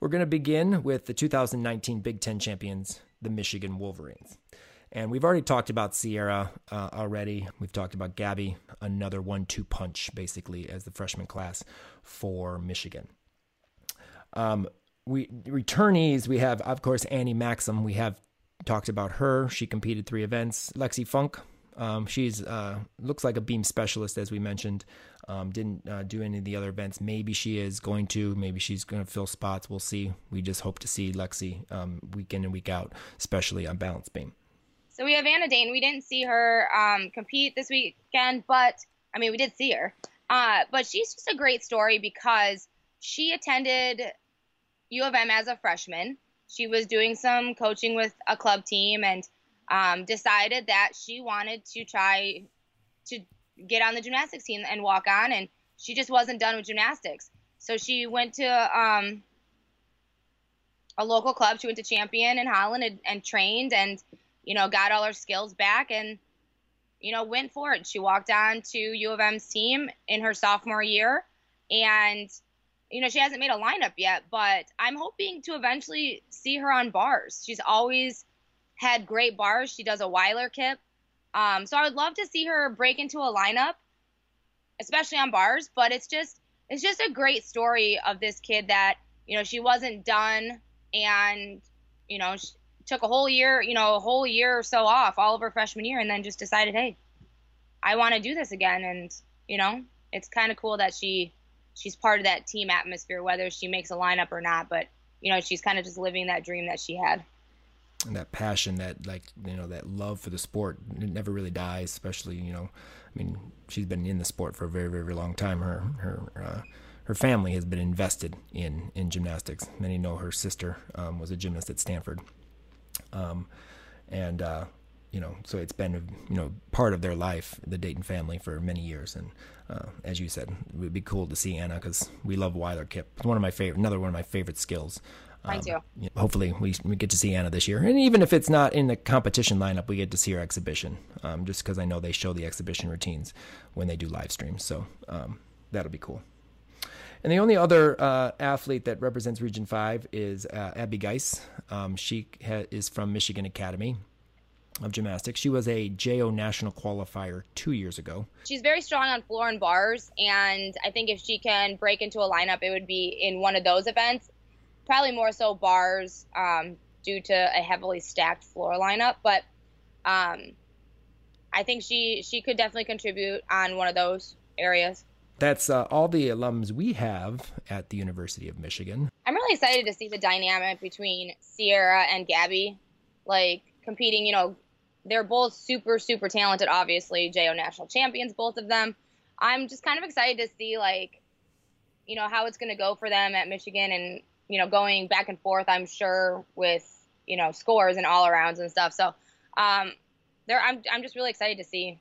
We're going to begin with the 2019 Big Ten champions, the Michigan Wolverines. And we've already talked about Sierra uh, already. We've talked about Gabby, another one two punch, basically, as the freshman class for Michigan. Um, we returnees, we have, of course, Annie Maxim. We have talked about her. She competed three events. Lexi Funk, um, she's uh, looks like a beam specialist, as we mentioned. Um, didn't uh, do any of the other events. Maybe she is going to. Maybe she's going to fill spots. We'll see. We just hope to see Lexi um, week in and week out, especially on balance beam. So we have Anna Dane. We didn't see her um, compete this weekend, but I mean, we did see her. Uh, but she's just a great story because she attended U of M as a freshman. She was doing some coaching with a club team and um, decided that she wanted to try to get on the gymnastics team and walk on, and she just wasn't done with gymnastics. So she went to um, a local club. She went to Champion in Holland and, and trained, and you know got all her skills back, and you know went for it. She walked on to U of M's team in her sophomore year, and you know, she hasn't made a lineup yet, but I'm hoping to eventually see her on bars. She's always had great bars. She does a Weiler kip. Um, so I would love to see her break into a lineup, especially on bars. But it's just it's just a great story of this kid that you know she wasn't done and you know she took a whole year, you know, a whole year or so off, all of her freshman year, and then just decided, hey, I want to do this again. And you know, it's kind of cool that she she's part of that team atmosphere, whether she makes a lineup or not. But you know, she's kind of just living that dream that she had. And that passion, that like you know, that love for the sport, it never really dies. Especially you know, I mean, she's been in the sport for a very very long time. Her her uh, her family has been invested in in gymnastics. Many know her sister um, was a gymnast at Stanford, um, and uh, you know, so it's been you know part of their life, the Dayton family, for many years. And uh, as you said, it would be cool to see Anna because we love Weiler Kip. It's one of my favorite, another one of my favorite skills. Um, too. hopefully, we, we get to see Anna this year, and even if it's not in the competition lineup, we get to see her exhibition. Um, just because I know they show the exhibition routines when they do live streams, so um, that'll be cool. And the only other uh, athlete that represents Region Five is uh, Abby Geis. Um, she ha- is from Michigan Academy of gymnastics. She was a JO national qualifier two years ago. She's very strong on floor and bars, and I think if she can break into a lineup, it would be in one of those events. Probably more so bars um, due to a heavily stacked floor lineup, but um, I think she she could definitely contribute on one of those areas. That's uh, all the alums we have at the University of Michigan. I'm really excited to see the dynamic between Sierra and Gabby. Like, competing. You know, they're both super, super talented, obviously, JO national champions, both of them. I'm just kind of excited to see, like, you know, how it's going to go for them at Michigan and, you know, going back and forth, I'm sure, with, you know, scores and all arounds and stuff. So, um, there, I'm, I'm just really excited to see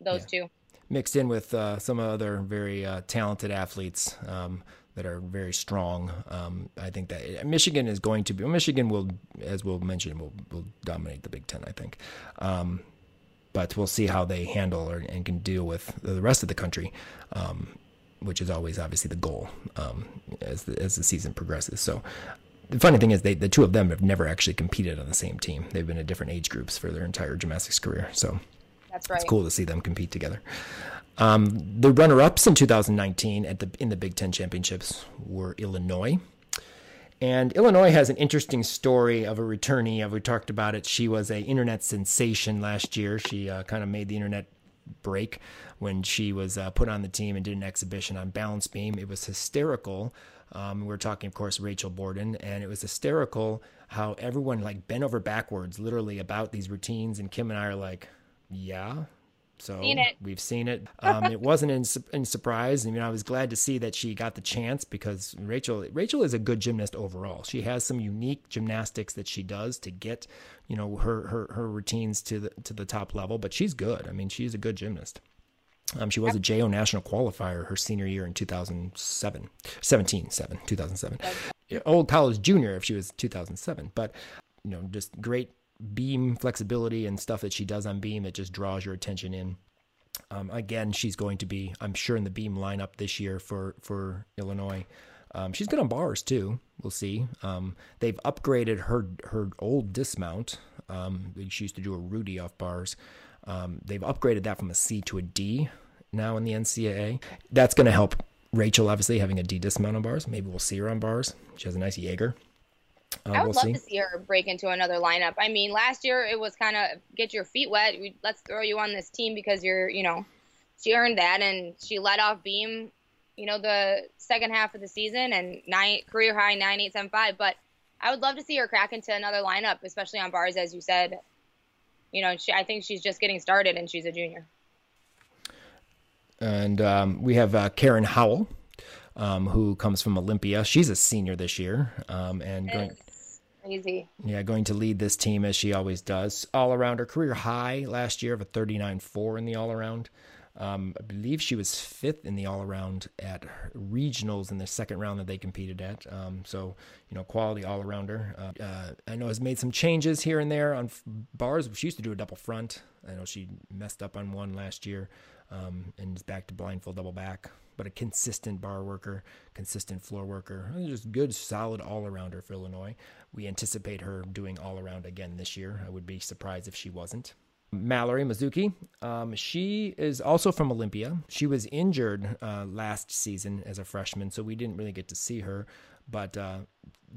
those yeah. two. Mixed in with uh, some other very uh, talented athletes. Um, that are very strong. Um, I think that Michigan is going to be. Michigan will, as we'll mention, will will dominate the Big Ten. I think, um, but we'll see how they handle or, and can deal with the rest of the country, um, which is always obviously the goal um, as the, as the season progresses. So. The funny thing is, they the two of them have never actually competed on the same team. They've been in different age groups for their entire gymnastics career. So that's right. It's cool to see them compete together. Um, the runner-ups in 2019 at the in the Big Ten championships were Illinois, And Illinois has an interesting story of a returnee. We talked about it. She was a internet sensation last year. She uh, kind of made the internet break when she was uh, put on the team and did an exhibition on balance beam. It was hysterical. Um, we are talking, of course, Rachel Borden, and it was hysterical how everyone like bent over backwards, literally, about these routines. And Kim and I are like, "Yeah, so Seen we've seen it. Um, it wasn't in, in surprise. I mean, I was glad to see that she got the chance because Rachel Rachel is a good gymnast overall. She has some unique gymnastics that she does to get, you know, her her, her routines to the to the top level. But she's good. I mean, she's a good gymnast. Um, she was a JO national qualifier her senior year in 2007, 17, 7, 2007. Old college junior if she was 2007. But, you know, just great beam flexibility and stuff that she does on beam that just draws your attention in. Um, again, she's going to be, I'm sure, in the beam lineup this year for for Illinois. Um, she's good on bars too. We'll see. Um, they've upgraded her her old dismount. Um, she used to do a Rudy off bars. Um, they've upgraded that from a C to a D now in the NCAA. That's going to help Rachel, obviously, having a D dismount on bars. Maybe we'll see her on bars. She has a nice Jaeger. Uh, I would we'll love see. to see her break into another lineup. I mean, last year it was kind of get your feet wet. We, let's throw you on this team because you're, you know, she earned that and she led off Beam, you know, the second half of the season and nine career high nine eight seven five. But I would love to see her crack into another lineup, especially on bars, as you said. You know, she, I think she's just getting started and she's a junior. And um, we have uh, Karen Howell, um, who comes from Olympia. She's a senior this year, um, and going, crazy. Yeah, going to lead this team as she always does. All around her career high last year of a 39-4 in the all around. Um, I believe she was fifth in the all around at regionals in the second round that they competed at. Um, so, you know, quality all arounder. Uh, uh, I know has made some changes here and there on f- bars. She used to do a double front. I know she messed up on one last year um, and is back to blindfold double back. But a consistent bar worker, consistent floor worker, just good, solid all arounder for Illinois. We anticipate her doing all around again this year. I would be surprised if she wasn't. Mallory Mizuki. Um, she is also from Olympia. She was injured uh, last season as a freshman, so we didn't really get to see her, but uh,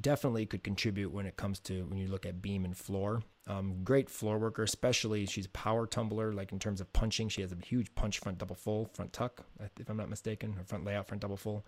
definitely could contribute when it comes to when you look at beam and floor. Um, great floor worker, especially she's a power tumbler, like in terms of punching. She has a huge punch front double full, front tuck, if I'm not mistaken, or front layout, front double full.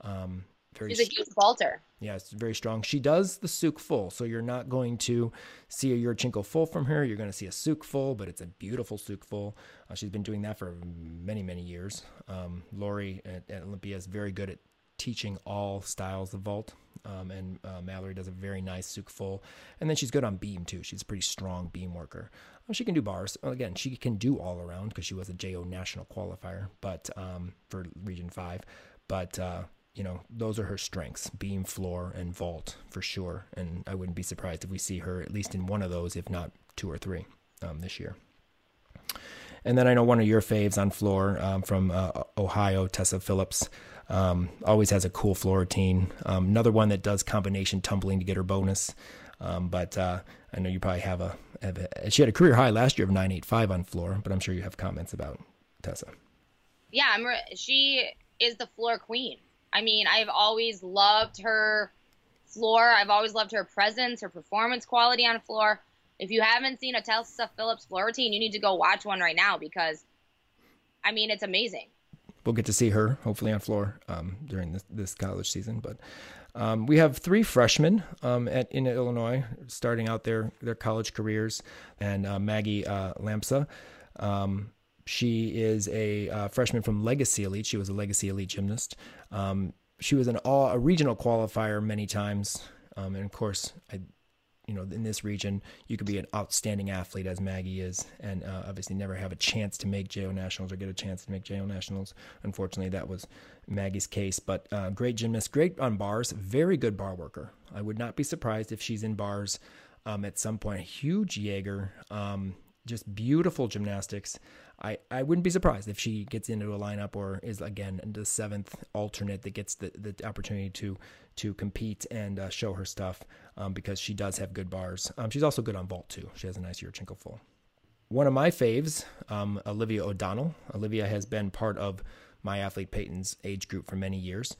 Um, very She's a huge vaulter. Yeah, it's very strong. She does the Tsuk full, so you're not going to see a Yurchenko full from her. You're going to see a Tsuk full, but it's a beautiful Tsuk full. Uh, she's been doing that for many, many years. Um, Lori at, at, Olympia is very good at teaching all styles of vault, um, and uh, Mallory does a very nice Tsuk full. And then she's good on beam too. She's a pretty strong beam worker. Well, she can do bars. Again, she can do all around because she was a JO national qualifier, but um, for Region Five. But uh, you know, those are her strengths beam, floor, and vault for sure. And I wouldn't be surprised if we see her at least in one of those, if not two or three um, this year. And then I know one of your faves on floor um, from uh, Ohio, Tessa Phillips, um, always has a cool floor routine. Um, another one that does combination tumbling to get her bonus. Um, but uh, I know you probably have a, have a, she had a career high last year of 985 on floor, but I'm sure you have comments about Tessa. Yeah, I'm re- she is the floor queen. I mean, I've always loved her floor. I've always loved her presence, her performance quality on floor. If you haven't seen a Tessa Phillips floor routine, you need to go watch one right now because, I mean, it's amazing. We'll get to see her hopefully on floor um, during this, this college season. But um, we have three freshmen um, at in Illinois starting out their their college careers, and uh, Maggie uh. Um, she is a uh, freshman from Legacy Elite. She was a Legacy Elite gymnast. Um, she was an all a regional qualifier many times, um, and of course, I, you know, in this region, you could be an outstanding athlete as Maggie is, and uh, obviously never have a chance to make JO nationals or get a chance to make JO nationals. Unfortunately, that was Maggie's case. But uh, great gymnast, great on bars, very good bar worker. I would not be surprised if she's in bars um, at some point. Huge Jaeger, um, just beautiful gymnastics. I, I wouldn't be surprised if she gets into a lineup or is again the seventh alternate that gets the, the opportunity to to compete and uh, show her stuff um, because she does have good bars. Um, she's also good on vault too. She has a nice Yurchenko full. One of my faves, um, Olivia O'Donnell. Olivia has been part of my athlete Peyton's age group for many years.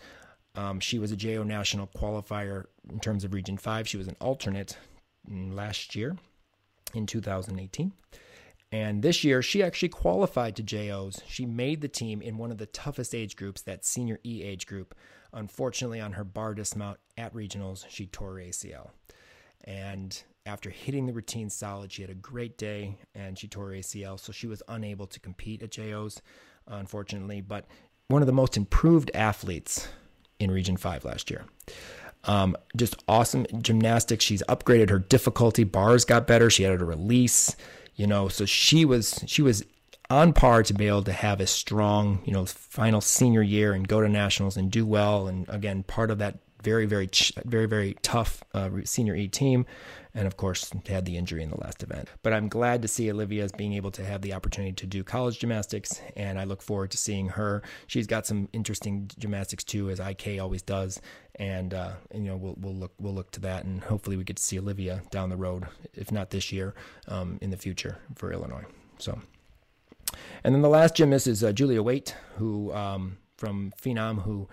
Um, she was a JO national qualifier in terms of Region 5. She was an alternate last year in 2018. And this year, she actually qualified to JOs. She made the team in one of the toughest age groups, that senior E age group. Unfortunately, on her bar dismount at regionals, she tore ACL. And after hitting the routine solid, she had a great day and she tore ACL. So she was unable to compete at JOs, unfortunately. But one of the most improved athletes in Region 5 last year. Um, just awesome gymnastics. She's upgraded her difficulty. Bars got better. She added a release you know so she was she was on par to be able to have a strong you know final senior year and go to nationals and do well. And again part of that very very very very tough uh, senior E team. And of course had the injury in the last event. But i'm glad to see olivia as being able to have the opportunity to do college gymnastics. And i look forward to seeing her. She's got some interesting gymnastics too as ik always does. And, uh, and you know we'll, we'll look we'll look to that. And hopefully we get to see olivia down the road if not this year um, in the future for illinois. So and then the last gymnast is uh, julia waite who um, from phenom who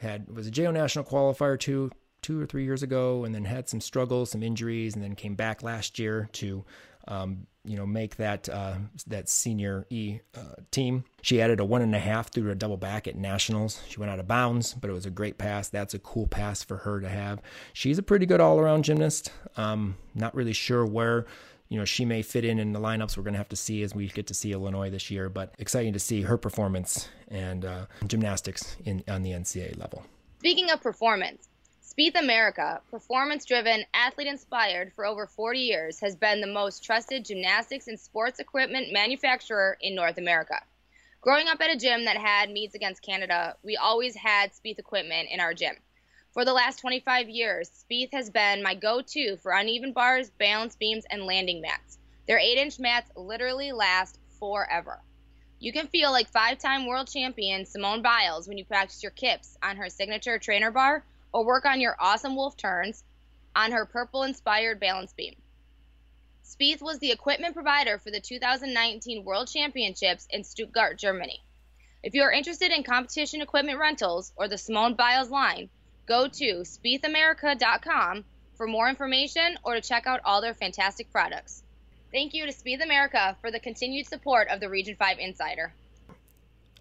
had was a jo national qualifier two two or three years ago, and then had some struggles, some injuries, and then came back last year to, um, you know, make that uh, that senior E uh, team. She added a one and a half through a double back at nationals. She went out of bounds, but it was a great pass. That's a cool pass for her to have. She's a pretty good all around gymnast. Um, not really sure where. You know, she may fit in in the lineups. We're going to have to see as we get to see Illinois this year, but exciting to see her performance and uh, gymnastics in on the NCAA level. Speaking of performance, Spieth America, performance driven, athlete inspired for over 40 years, has been the most trusted gymnastics and sports equipment manufacturer in North America. Growing up at a gym that had meets against Canada, we always had Spieth equipment in our gym. For the last 25 years, Spieth has been my go to for uneven bars, balance beams, and landing mats. Their 8 inch mats literally last forever. You can feel like five time world champion Simone Biles when you practice your kips on her signature trainer bar or work on your awesome wolf turns on her purple inspired balance beam. Spieth was the equipment provider for the 2019 World Championships in Stuttgart, Germany. If you are interested in competition equipment rentals or the Simone Biles line, go to spiethamerica.com for more information or to check out all their fantastic products. Thank you to Spieth America for the continued support of the Region 5 Insider.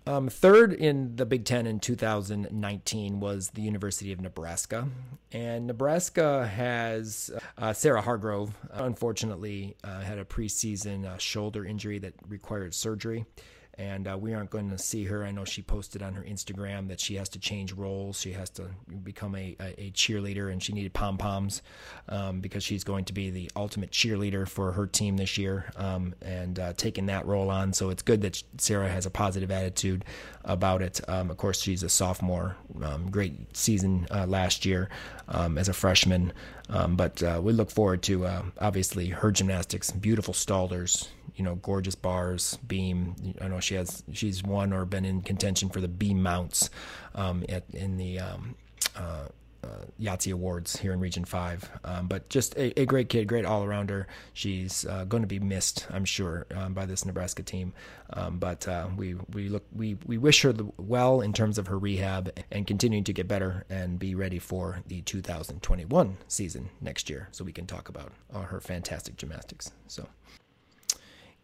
Um, third in the Big Ten in 2019 was the University of Nebraska. And Nebraska has uh, Sarah Hargrove, unfortunately, uh, had a preseason uh, shoulder injury that required surgery and uh, we aren't going to see her. I know she posted on her Instagram that she has to change roles. She has to become a, a, a cheerleader, and she needed pom poms um, because she's going to be the ultimate cheerleader for her team this year um, and uh, taking that role on. So it's good that Sarah has a positive attitude about it. Um, of course, she's a sophomore, um, great season uh, last year um, as a freshman, um, but uh, we look forward to uh, obviously her gymnastics, beautiful stalders you know, gorgeous bars, beam. I know she has, she's won or been in contention for the beam mounts um, at, in the um, uh, uh, Yahtzee Awards here in Region 5. Um, but just a, a, great kid, great all arounder. She's uh, going to be missed, I'm sure, um, by this Nebraska team. Um, but uh, we, we, look, we, we wish her well in terms of her rehab and continuing to get better and be ready for the 2021 season next year so we can talk about her fantastic gymnastics. So.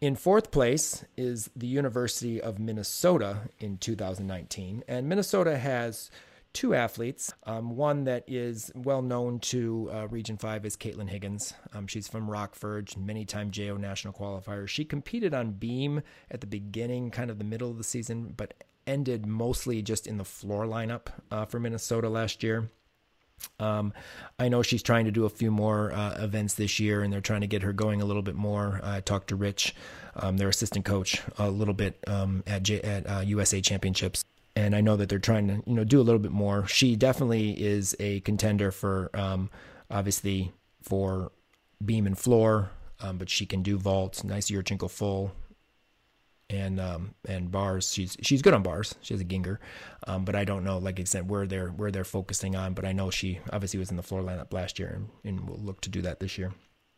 In fourth place is the University of Minnesota in 2019. And Minnesota has two athletes. Um, one that is well known to uh, Region 5 is Caitlin Higgins. Um, she's from Rockford, many time JO national qualifier. She competed on beam at the beginning, kind of the middle of the season, but ended mostly just in the floor lineup uh, for Minnesota last year. Um, I know she's trying to do a few more uh, events this year, and they're trying to get her going a little bit more. I talked to Rich, um, their assistant coach, a little bit um, at J- at uh, USA Championships, and I know that they're trying to you know do a little bit more. She definitely is a contender for um, obviously for beam and floor, um, but she can do vaults, nice Yurchenko full, and um, and bars. She's she's good on bars. She has a Gienger, um, but I don't know like said where they're where they're focusing on. But I know she obviously was in the floor lineup last year, and, and will look to do that this year.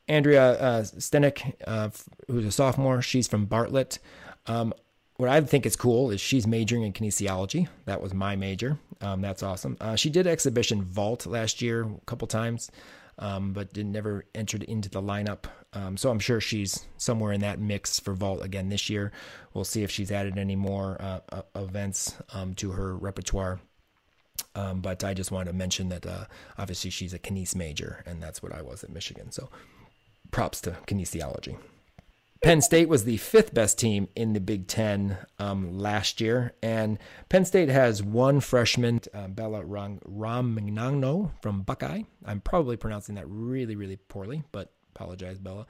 Andrea uh, Stenek, uh, who's a sophomore, she's from Bartlett. Um, what I think is cool is she's majoring in kinesiology. That was my major. Um, that's awesome. Uh, she did exhibition vault last year a couple times, um, but did never entered into the lineup. Um, so I'm sure she's somewhere in that mix for vault again this year. We'll see if she's added any more uh, uh, events um, to her repertoire. Um, but I just wanted to mention that uh, obviously she's a kines major, and that's what I was at Michigan. So props to kinesiology. Penn State was the fifth best team in the Big Ten um, last year, and Penn State has one freshman, uh, Bella Ram- Ramagnano from Buckeye. I'm probably pronouncing that really, really poorly, but apologize, Bella.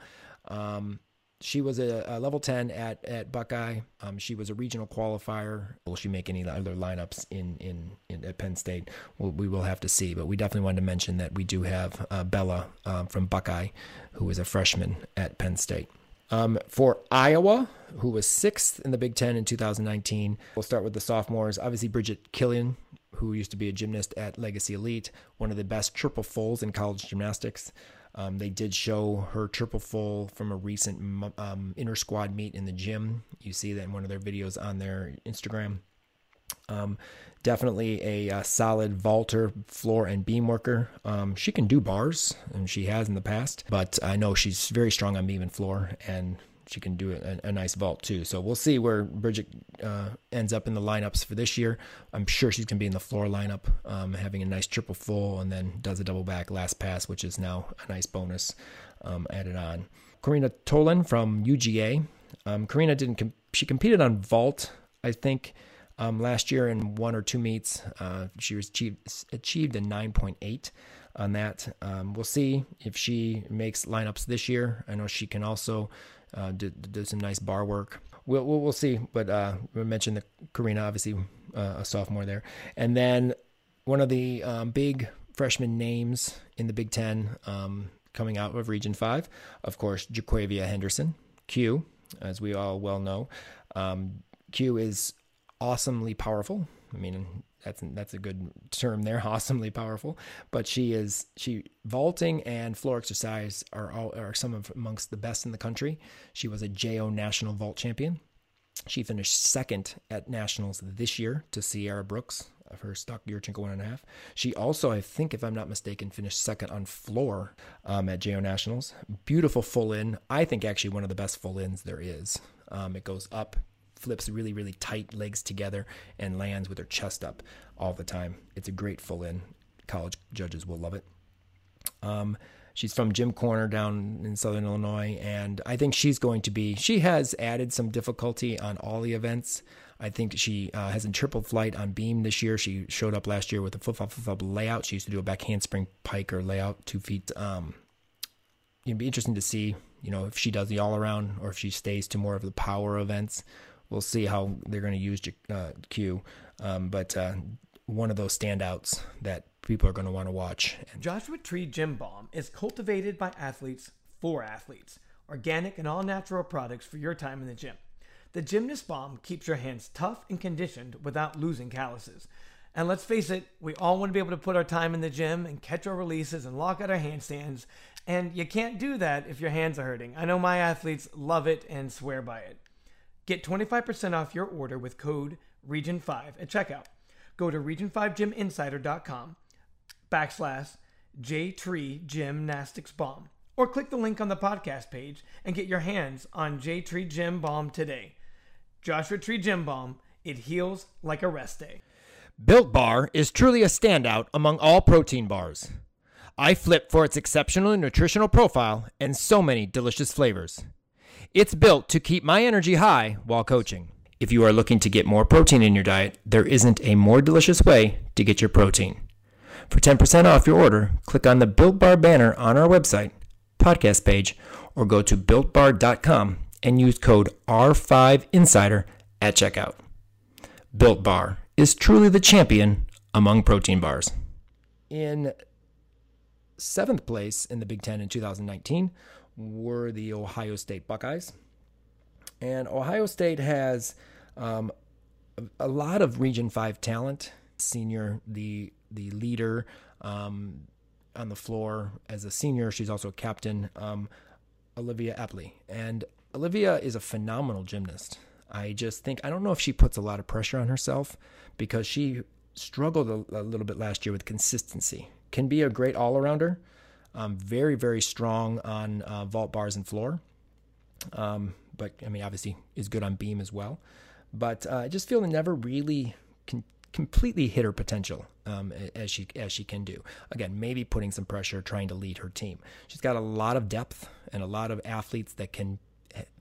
Um, she was a, a, level 10 at, at Buckeye. Um, she was a regional qualifier. Will she make any other lineups in, in, in at Penn State? Well, we will have to see, but we definitely wanted to mention that we do have uh, Bella uh, from Buckeye, who is a freshman at Penn State. Um, for Iowa, who was sixth in the Big Ten in 2019, we'll start with the sophomores. Obviously, Bridget Killian, who used to be a gymnast at Legacy Elite, one of the best triple fulls in college gymnastics. Um, they did show her triple full from a recent um, squad meet in the gym. You see that in one of their videos on their Instagram. Um, definitely a, a, solid vaulter, floor, and beam worker. Um, she can do bars, and she has in the past, but I know she's very strong on beam and floor, and she can do a, a nice vault too. So we'll see where Bridget uh, ends up in the lineups for this year. I'm sure she's going to be in the floor lineup, um, having a nice triple full, and then does a double back last pass, which is now a nice bonus um, added on. Karina Tolan from UGA. Um, Karina didn't. Com- she competed on vault, I think um, last year in one or two meets. Uh, she was achieved, achieved a 9.8 on that. Um, we'll see if she makes lineups this year. I know she can also uh, some nice bar work. We'll, we'll, we'll see, but uh, we mentioned the Karina, obviously uh, a sophomore there. And then one of the um, big freshman names in the Big Ten um, coming out of Region 5, of course, Jaquavia Henderson, Q, as we all well know. Um, Q is awesomely powerful. I mean, that's that's a good term there, awesomely powerful. But she is she vaulting and floor exercise are all are some of amongst the best in the country. She was a JO national vault champion. She finished second at nationals this year to Sierra Brooks of her stock Yurchenko one and a half. She also, I think, if I'm not mistaken, finished second on floor um, at JO Nationals. Beautiful full in. I think actually one of the best full ins there is. Um, it goes up flips really, really tight legs together and lands with her chest up all the time. It's a great full in. College judges will love it. Um, she's from Jim Corner down in Southern Illinois, and I think she's going to be. She has added some difficulty on all the events. I think she uh, has a triple flight on beam this year. She showed up last year with a flip flop flip flop layout. She used to do a back handspring pike or layout two feet. Um, it'd be interesting to see, you know, if she does the all around or if she stays to more of the power events we'll see how they're going to use uh, Q. Um, but uh, one of those standouts that people are going to want to watch. Joshua Tree Gym Balm is cultivated by athletes for athletes. Organic and all natural products for your time in the gym. The Gymnast Balm keeps your hands tough and conditioned without losing calluses. And let's face it, we all want to be able to put our time in the gym and catch our releases and lock out our handstands. And you can't do that if your hands are hurting. I know my athletes love it and swear by it. Get 25% off your order with code REGION5 at checkout. Go to region5gyminsider.com backslash J-Tree Gymnastics Balm or click the link on the podcast page and get your hands on J-Tree Gym Balm today. Joshua Tree Gym Balm, it heals like a rest day. Built Bar is truly a standout among all protein bars. I flip for its exceptional nutritional profile and so many delicious flavors. It's built to keep my energy high while coaching. If you are looking to get more protein in your diet, there isn't a more delicious way to get your protein. For 10% off your order, click on the Built Bar banner on our website, podcast page, or go to builtbar.com and use code R5Insider at checkout. Built Bar is truly the champion among protein bars. In seventh place in the Big Ten in 2019 were the Ohio State Buckeyes. And Ohio State has um, a, lot of Region 5 talent. Senior, the, the leader um, on the floor as a senior, she's also a captain, um, Olivia Aepli. And Olivia is a phenomenal gymnast. I just think I don't know if she puts a lot of pressure on herself because she struggled a, a little bit last year with consistency. Can be a great all arounder, um, very very strong on uh, vault bars and floor, um, but I mean obviously is good on beam as well. But uh, I just feel it never really can completely hit her potential um, as she as she can do. Again, maybe putting some pressure, trying to lead her team. She's got a lot of depth and a lot of athletes that can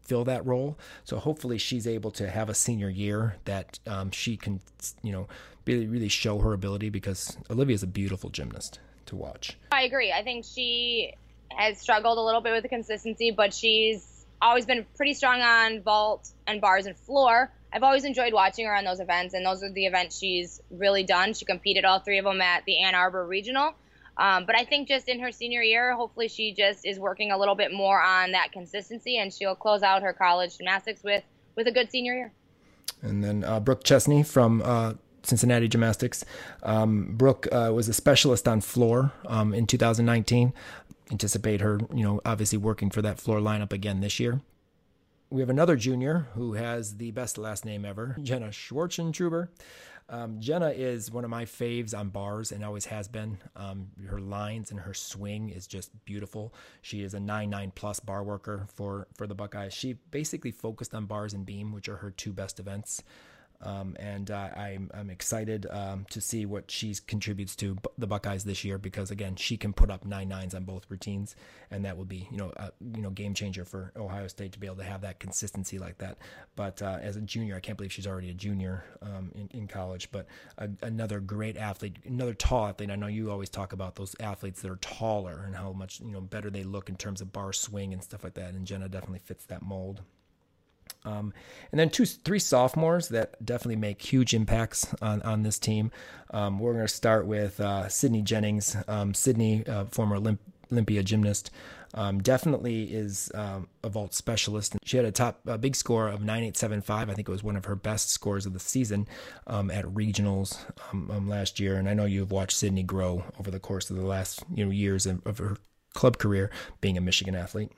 fill that role. So hopefully she's able to have a senior year that um, she can, you know, really really show her ability because Olivia is a beautiful gymnast to watch. I agree. I think she has struggled a little bit with the consistency, but she's always been pretty strong on vault and bars and floor. I've always enjoyed watching her on those events, and those are the events she's really done. She competed all three of them at the Ann Arbor Regional. Um, but I think just in her senior year, hopefully she just is working a little bit more on that consistency, and she'll close out her college gymnastics with with a good senior year. And then uh, Brooke Chesney from uh, Cincinnati Gymnastics. Um, Brooke uh, was a specialist on floor um, in 2019. Anticipate her, you know, obviously working for that floor lineup again this year. We have another junior who has the best last name ever, Jenna Schwartzentruber. Um, Jenna is one of my faves on bars and always has been. Um, her lines and her swing is just beautiful. She is a 9-9 plus bar worker for, for the Buckeyes. She basically focused on bars and beam, which are her two best events. Um, and uh, I'm, I'm excited um, to see what she contributes to the Buckeyes this year because again she can put up nine nines on both routines and that would be you know a, you know game changer for Ohio State to be able to have that consistency like that. But uh, as a junior, I can't believe she's already a junior um, in, in college. But a, another great athlete, another tall athlete. I know you always talk about those athletes that are taller and how much you know better they look in terms of bar swing and stuff like that. And Jenna definitely fits that mold. Um, and then two, three sophomores that definitely make huge impacts on, on this team. Um, we're going to start with uh, Sydney Jennings. Um, Sydney, uh, former Olymp- Olympia gymnast, um, definitely is um, a vault specialist. She had a top a big score of 9875. I think it was one of her best scores of the season um, at regionals last year. And I know you've watched Sydney grow over the course of the last you know years of, of her club career, being a Michigan athlete.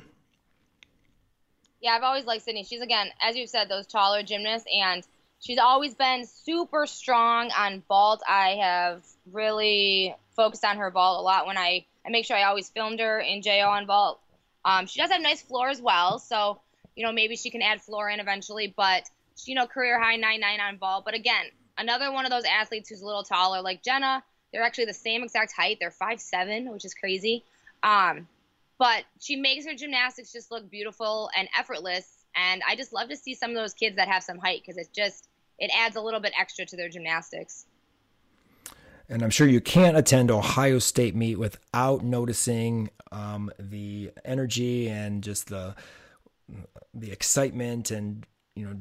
Yeah, I've always liked Sydney. She's again, as you've said, those taller gymnasts, and she's always been super strong on vault. I have really focused on her vault a lot when I I make sure I always filmed her in JO on vault. Um, she does have nice floor as well, so you know maybe she can add floor in eventually. But you know, career high nine nine on vault. But again, another one of those athletes who's a little taller, like Jenna. They're actually the same exact height. They're five seven, which is crazy. Um, but she makes her gymnastics just look beautiful and effortless. And I just love to see some of those kids that have some height because it just it adds a little bit extra to their gymnastics. And I'm sure you can't attend Ohio State meet without noticing um, the energy and just the the excitement and you know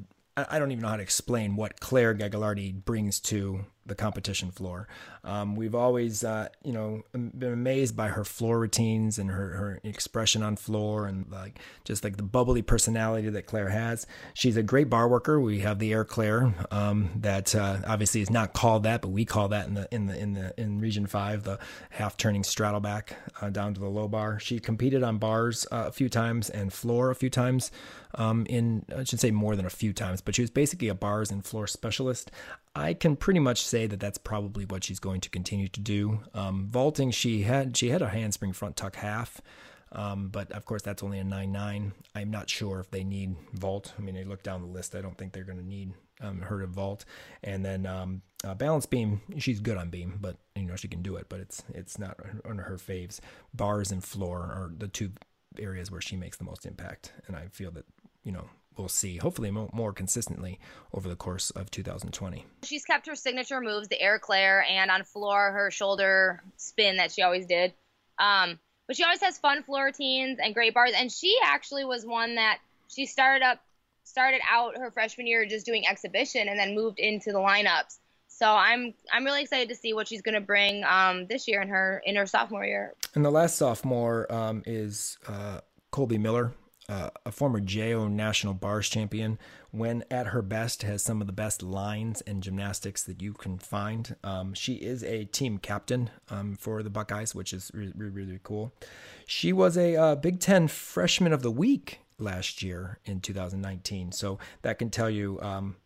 I don't even know how to explain what Claire Gagliardi brings to the competition floor. Um, we've always, uh, you know, been amazed by her floor routines and her, her expression on floor and like just like the bubbly personality that Claire has. She's a great bar worker. We have the Air Claire um, that uh, obviously is not called that, but we call that in the in the in the in Region Five the half turning straddle back uh, down to the low bar. She competed on bars uh, a few times and floor a few times. Um, in I should say more than a few times, but she was basically a bars and floor specialist. I can pretty much say that that's probably what she's going to continue to do. Um, vaulting, she had she had a handspring front tuck half, um, but of course that's only a nine nine. I'm not sure if they need vault. I mean, they look down the list. I don't think they're going to need um, her to vault. And then um, uh, balance beam, she's good on beam, but you know she can do it, but it's it's not of her faves. Bars and floor are the two areas where she makes the most impact, and I feel that you know we'll see, hopefully more consistently over the course of 2020. She's kept her signature moves, the air claire, and on floor, her shoulder spin that she always did. Um, but she always has fun floor routines and great bars. And she actually was one that she started up, started out her freshman year just doing exhibition, and then moved into the lineups. So I'm I'm really excited to see what she's going to bring um, this year in her in her sophomore year. And the last sophomore um, is uh, Colby Miller uh, a former JO national bars champion, when at her best, has some of the best lines and gymnastics that you can find. Um, she is a team captain um, for the Buckeyes, which is really, really, really cool. She was a uh, Big Ten Freshman of the Week last year in 2019. So that can tell you, um,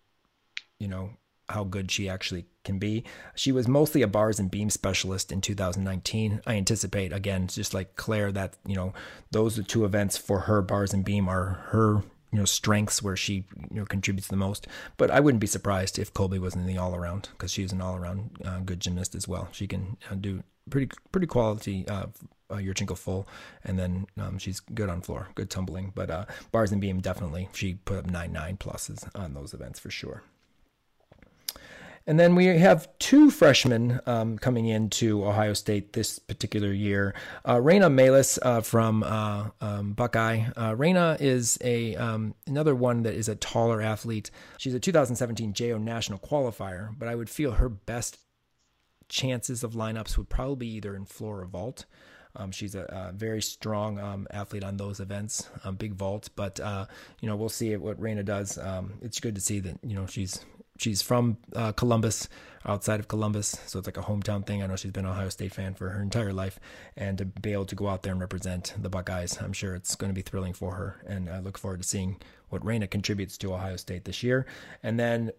you know, how good she actually can be. She was mostly a bars and beam specialist in 2019. I anticipate again, just like Claire, that you know those are two events for her. Bars and beam are her you know strengths where she you know contributes the most. But I wouldn't be surprised if Colby was in the all around because she's an all around uh, good gymnast as well. She can uh, do pretty pretty quality uh, uh, full, and then um, she's good on floor, good tumbling. But uh, bars and beam definitely she put up nine nine pluses on those events for sure. And then we have two freshmen um, coming into Ohio State this particular year. Uh, Reyna Melis uh, from uh, um, Buckeye. Uh, Reyna is a um, another one that is a taller athlete. She's a 2017 JO National qualifier, but I would feel her best chances of lineups would probably be either in floor or vault. Um, she's a, a, very strong um, athlete on those events, um, big vault. But uh, you know, we'll see what Reyna does. Um, it's good to see that you know she's she's from uh, Columbus, outside of Columbus, so it's like a hometown thing. I know she's been an Ohio State fan for her entire life, and to be able to go out there and represent the Buckeyes, I'm sure it's going to be thrilling for her. And I look forward to seeing what Reyna contributes to Ohio State this year. And then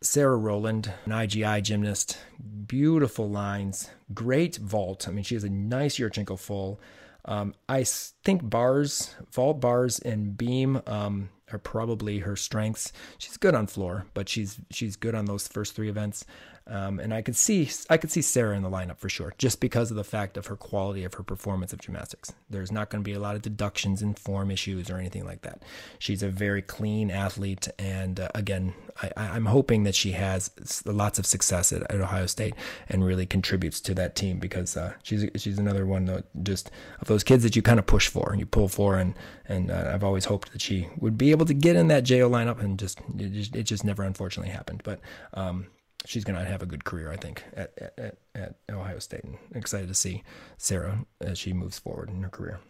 Sarah Rowland, an IGI gymnast, beautiful lines, great vault. I mean, she has a nice Yurchenko full. Um, I think bars, vault bars, and beam. Um, are probably her strengths. She's good on floor, but she's she's good on those first three events. Um, and I could see I could see Sarah in the lineup for sure, just because of the fact of her quality of her performance of gymnastics. There's not going to be a lot of deductions and form issues or anything like that. She's a very clean athlete, and uh, again, I, am hoping that she has lots of success at, at, Ohio State and really contributes to that team because uh, she's she's another one that just of those kids that you kind of push for and you pull for, and and uh, I've always hoped that she would be able to get in that JO lineup, and just it just, it just never unfortunately happened, but. Um, she's going to have a good career, I think, at, at, at Ohio State. And excited to see Sarah as she moves forward in her career.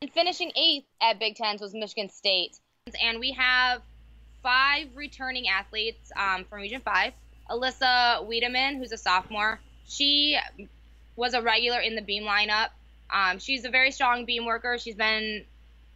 And finishing eighth at Big Tens was Michigan State. And we have five returning athletes um, from Region 5. Alyssa Wiedemann, who's a sophomore, she was a regular in the beam lineup. Um, she's a very strong beam worker. She's been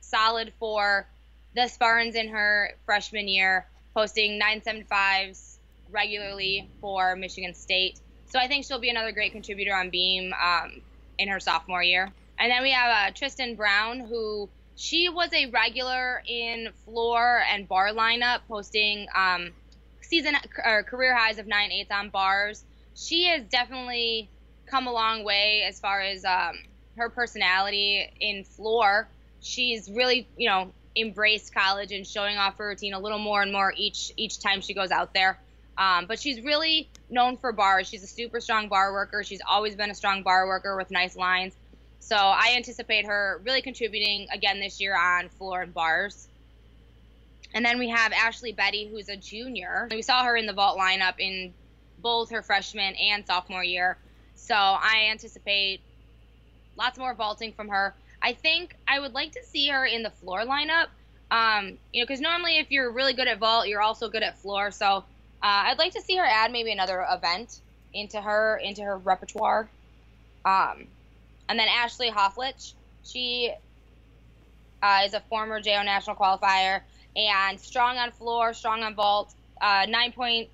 solid for the Spartans in her freshman year, posting 975s regularly for Michigan State. So I think she'll be another great contributor on beam um, in her sophomore year. And then we have uh, Tristan Brown, who she was a regular in floor and bar lineup, posting um, season or career highs of nine eighths on bars. She has definitely come a long way as far as um, her personality in floor. She's really, you know, embraced college and showing off her routine a little more and more each each time she goes out there. Um, but she's really known for bars. She's a super strong bar worker. She's always been a strong bar worker with nice lines. So I anticipate her really contributing again this year on floor and bars. And then we have Ashley Betty, who's a junior. We saw her in the vault lineup in both her freshman and sophomore year. So I anticipate lots more vaulting from her. I think I would like to see her in the floor lineup. Um, you know, because normally if you're really good at vault, you're also good at floor. So uh, I'd like to see her add maybe another event into her into her repertoire. Um, and then Ashley Hofflich, she uh, is a former JO national qualifier and strong on floor, strong on vault, uh, 9.8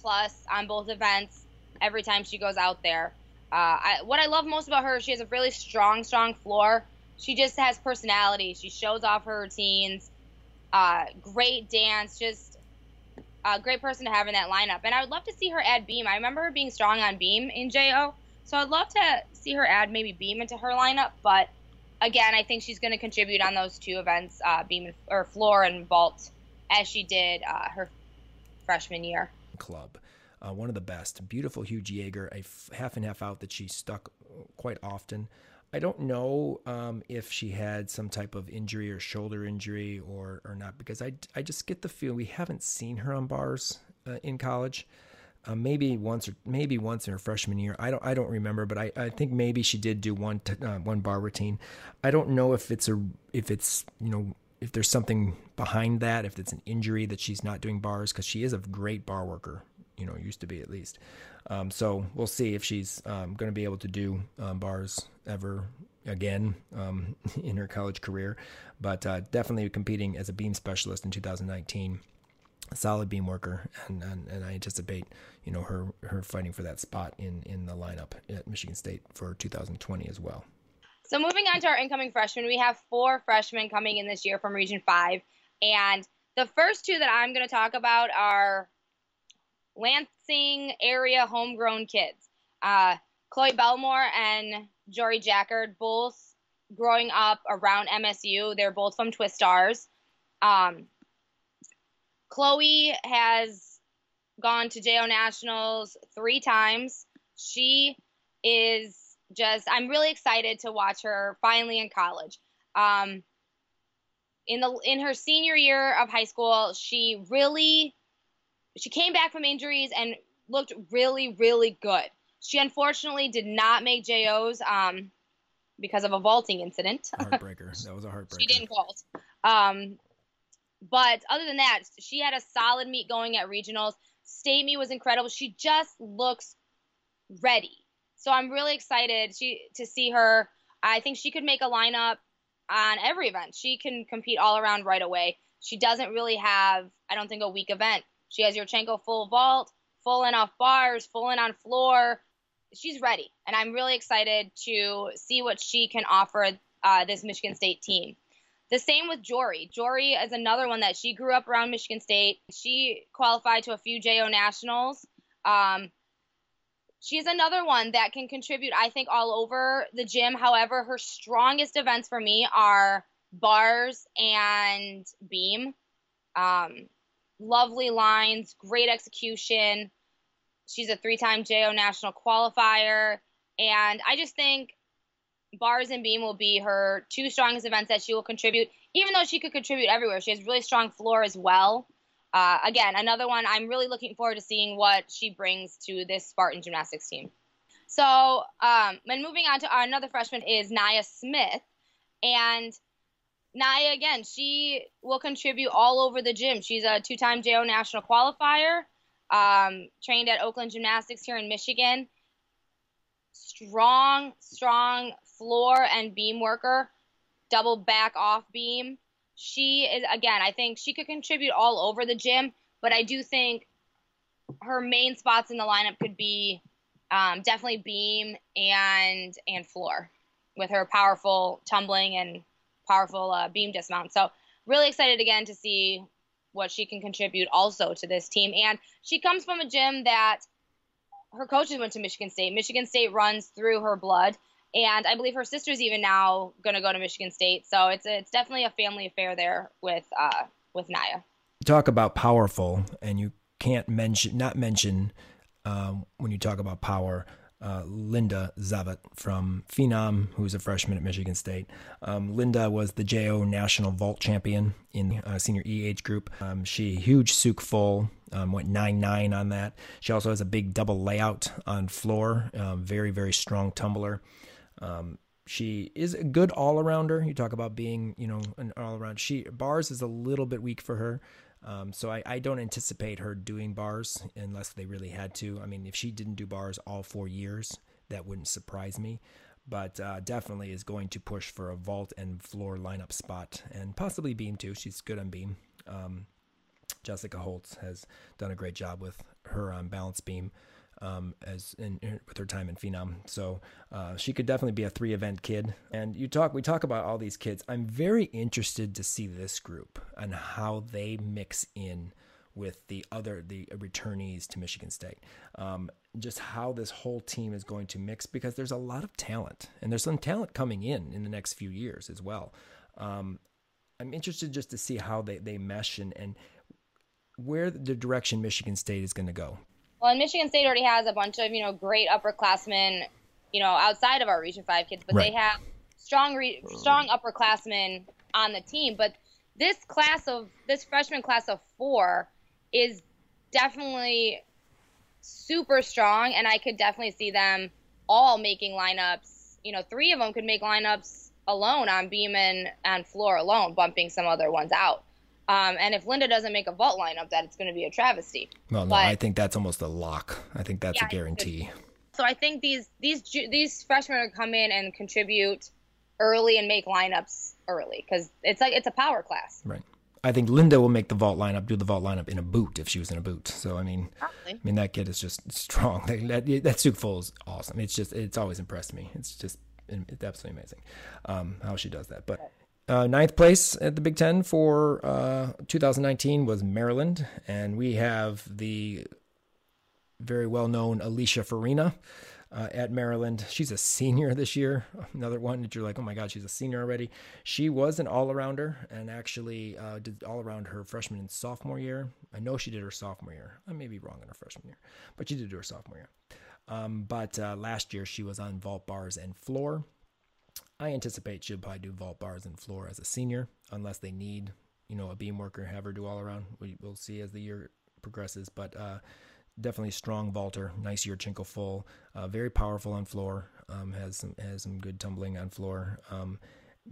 plus on both events every time she goes out there. Uh, I, what I love most about her, she has a really strong, strong floor. She just has personality. She shows off her routines. Uh, great dance, just a great person to have in that lineup. And I would love to see her add Beam. I remember her being strong on Beam in JO. So I'd love to see her add maybe Beam into her lineup. But again, I think she's going to contribute on those two events, uh, Beam or Floor and Vault, as she did uh, her freshman year. Club. Uh, one of the best. Beautiful Hugh Jaeger, a f- half and half out that she stuck quite often. I don't know um, if she had some type of injury or shoulder injury or or not because I, I just get the feel we haven't seen her on bars uh, in college. Uh, maybe once or maybe once in her freshman year. I don't I don't remember, but I, I think maybe she did do one t- uh, one bar routine. I don't know if it's a if it's you know if there's something behind that, if it's an injury that she's not doing bars because she is a great bar worker you know used to be at least. Um, so we'll see if she's um, going to be able to do um, bars ever again um, in her college career, but uh, definitely competing as a beam specialist in 2019. A solid beam worker, and, and, and I anticipate you know her her fighting for that spot in in the lineup at Michigan State for 2020 as well. So moving on to our incoming freshmen, we have four freshmen coming in this year from Region Five, and the first two that I'm going to talk about are Lansing area homegrown kids. Uh, Chloe Belmore and Jory Jackard, both growing up around MSU. They're both from Twistars. Um, Chloe has gone to JO Nationals three times. She is just, I'm really excited to watch her finally in college. Um, in the in her senior year of high school, she really she came back from injuries and looked really really good. She unfortunately did not make JOs um, because of a vaulting incident. Heartbreaker. That was a heartbreaker. she didn't vault. Um, but other than that, she had a solid meet going at regionals. State meet was incredible. She just looks ready. So I'm really excited she, to see her. I think she could make a lineup on every event. She can compete all around right away. She doesn't really have, I don't think, a weak event. She has Yurchenko full vault, full in off bars, full in on floor. She's ready, and I'm really excited to see what she can offer uh, this Michigan State team. The same with Jory. Jory is another one that she grew up around Michigan State. She qualified to a few JO Nationals. Um, she's another one that can contribute, I think, all over the gym. However, her strongest events for me are bars and beam. Um, lovely lines, great execution. She's a three time JO national qualifier. And I just think bars and beam will be her two strongest events that she will contribute, even though she could contribute everywhere. She has really strong floor as well. Uh, again, another one I'm really looking forward to seeing what she brings to this Spartan gymnastics team. So, um, and moving on to our, another freshman is Naya Smith. And Naya, again, she will contribute all over the gym. She's a two time JO national qualifier, um, trained at Oakland Gymnastics here in Michigan. Strong, strong floor and beam worker, double back off beam she is again i think she could contribute all over the gym but i do think her main spots in the lineup could be um, definitely beam and and floor with her powerful tumbling and powerful uh, beam dismount so really excited again to see what she can contribute also to this team and she comes from a gym that her coaches went to michigan state michigan state runs through her blood and I believe her sister's even now going to go to Michigan State. So it's it's definitely a family affair there with uh, with Naya. Talk about powerful, and you can't mention not mention um, when you talk about power. Uh, Linda Zavat from Phenom, who's a freshman at Michigan State. Um, Linda was the JO national vault champion in uh, senior E age group. Um, she huge Tsuk full, um, went nine nine on that. She also has a big double layout on floor. Um, very very strong tumbler. Um, she is a good all arounder. You talk about being, you know, an all around. She bars is a little bit weak for her. Um, so I, I, don't anticipate her doing bars unless they really had to. I mean, if she didn't do bars all four years, that wouldn't surprise me. But uh, definitely is going to push for a vault and floor lineup spot and possibly beam too. She's good on beam. Um, Jessica Holtz has done a great job with her on balance beam um, as in, with her time in Phenom. So uh, she could definitely be a three event kid. And you talk, we talk about all these kids. I'm very interested to see this group and how they mix in with the other the returnees to Michigan State. Um, just how this whole team is going to mix because there's a lot of talent and there's some talent coming in in the next few years as well. Um, I'm interested just to see how they, they mesh and, and where the direction Michigan State is going to go. Well, and Michigan State already has a bunch of you know great upperclassmen, you know, outside of our Region Five kids, but right. they have strong re- strong upperclassmen on the team. But this class of this freshman class of four is definitely super strong, and I could definitely see them all making lineups. You know, three of them could make lineups alone on beam and, and floor alone, bumping some other ones out. Um, and if Linda doesn't make a vault lineup, that it's going to be a travesty. Well, no, but, I think that's almost a lock. I think that's yeah, a guarantee. So I think these these these freshmen are come in and contribute early and make lineups early because it's like it's a power class. Right. I think Linda will make the vault lineup, do the vault lineup in a boot if she was in a boot. So I mean, Probably. I mean that kid is just strong. That that, Tsuk Full is awesome. It's just it's always impressed me. It's just it's absolutely amazing um, how she does that. But uh, ninth place at the Big Ten for uh, 2019 was Maryland, and we have the very well known Alicia Farina uh, at Maryland. She's a senior this year. Another one that you're like, oh my God, she's a senior already. She was an all arounder and actually uh, did all around her freshman and sophomore year. I know she did her sophomore year. I may be wrong in her freshman year, but she did her sophomore year. Um, but uh, last year she was on vault bars and floor. I anticipate she'll probably do vault bars and floor as a senior, unless they need, you know, a beam worker, have her do all around. We, will see as the year progresses, but uh, definitely strong vaulter, nice Yurchenko full, uh, very powerful on floor, um, has some has some good tumbling on floor. Um,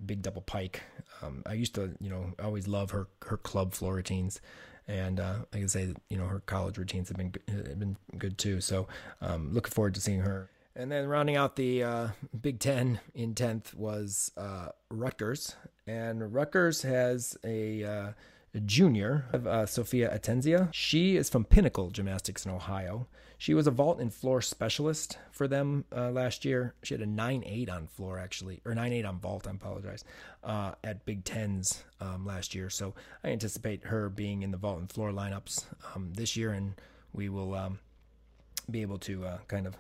big double pike. Um, I used to, you know, always love her her club floor routines, and uh, I can say, you know, her college routines have been have been good too. So, um, looking forward to seeing her. And then rounding out the uh, Big Ten in tenth was uh, Rutgers, and Rutgers has a uh, junior, uh, Sophia Atenzia. She is from Pinnacle Gymnastics in Ohio. She was a vault and floor specialist for them uh, last year. She had a 9 8 on floor, actually, or 9 8 on vault, I apologize, uh, at Big Tens um, last year. So I anticipate her being in the vault and floor lineups um, this year, and we will um, be able to kind of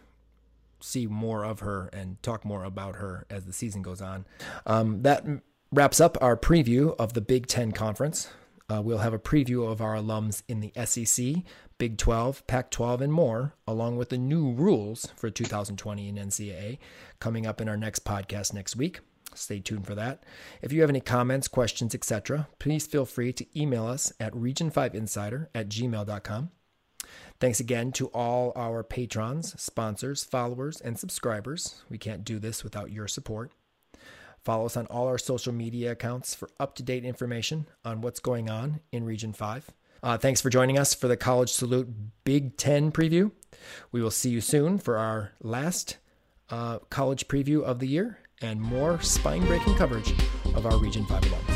see more of her and talk more about her as the season goes on. Um, that wraps up our preview of the Big Ten Conference. Uh, we'll have a preview of our alums in the SEC, Big 12, Pac 12, and more, along with the new rules for 2020 in NCAA, coming up in our next podcast next week. Stay tuned for that. If you have any comments, questions, etc., please feel free to email us at region5insider at gmail.com. Thanks again to all our patrons, sponsors, followers, and subscribers. We can't do this without your support. Follow us on all our social media accounts for up to date information on what's going on in Region 5. Uh, thanks for joining us for the College Salute Big Ten preview. We will see you soon for our last uh, college preview of the year and more spine breaking coverage of our Region 5 alums.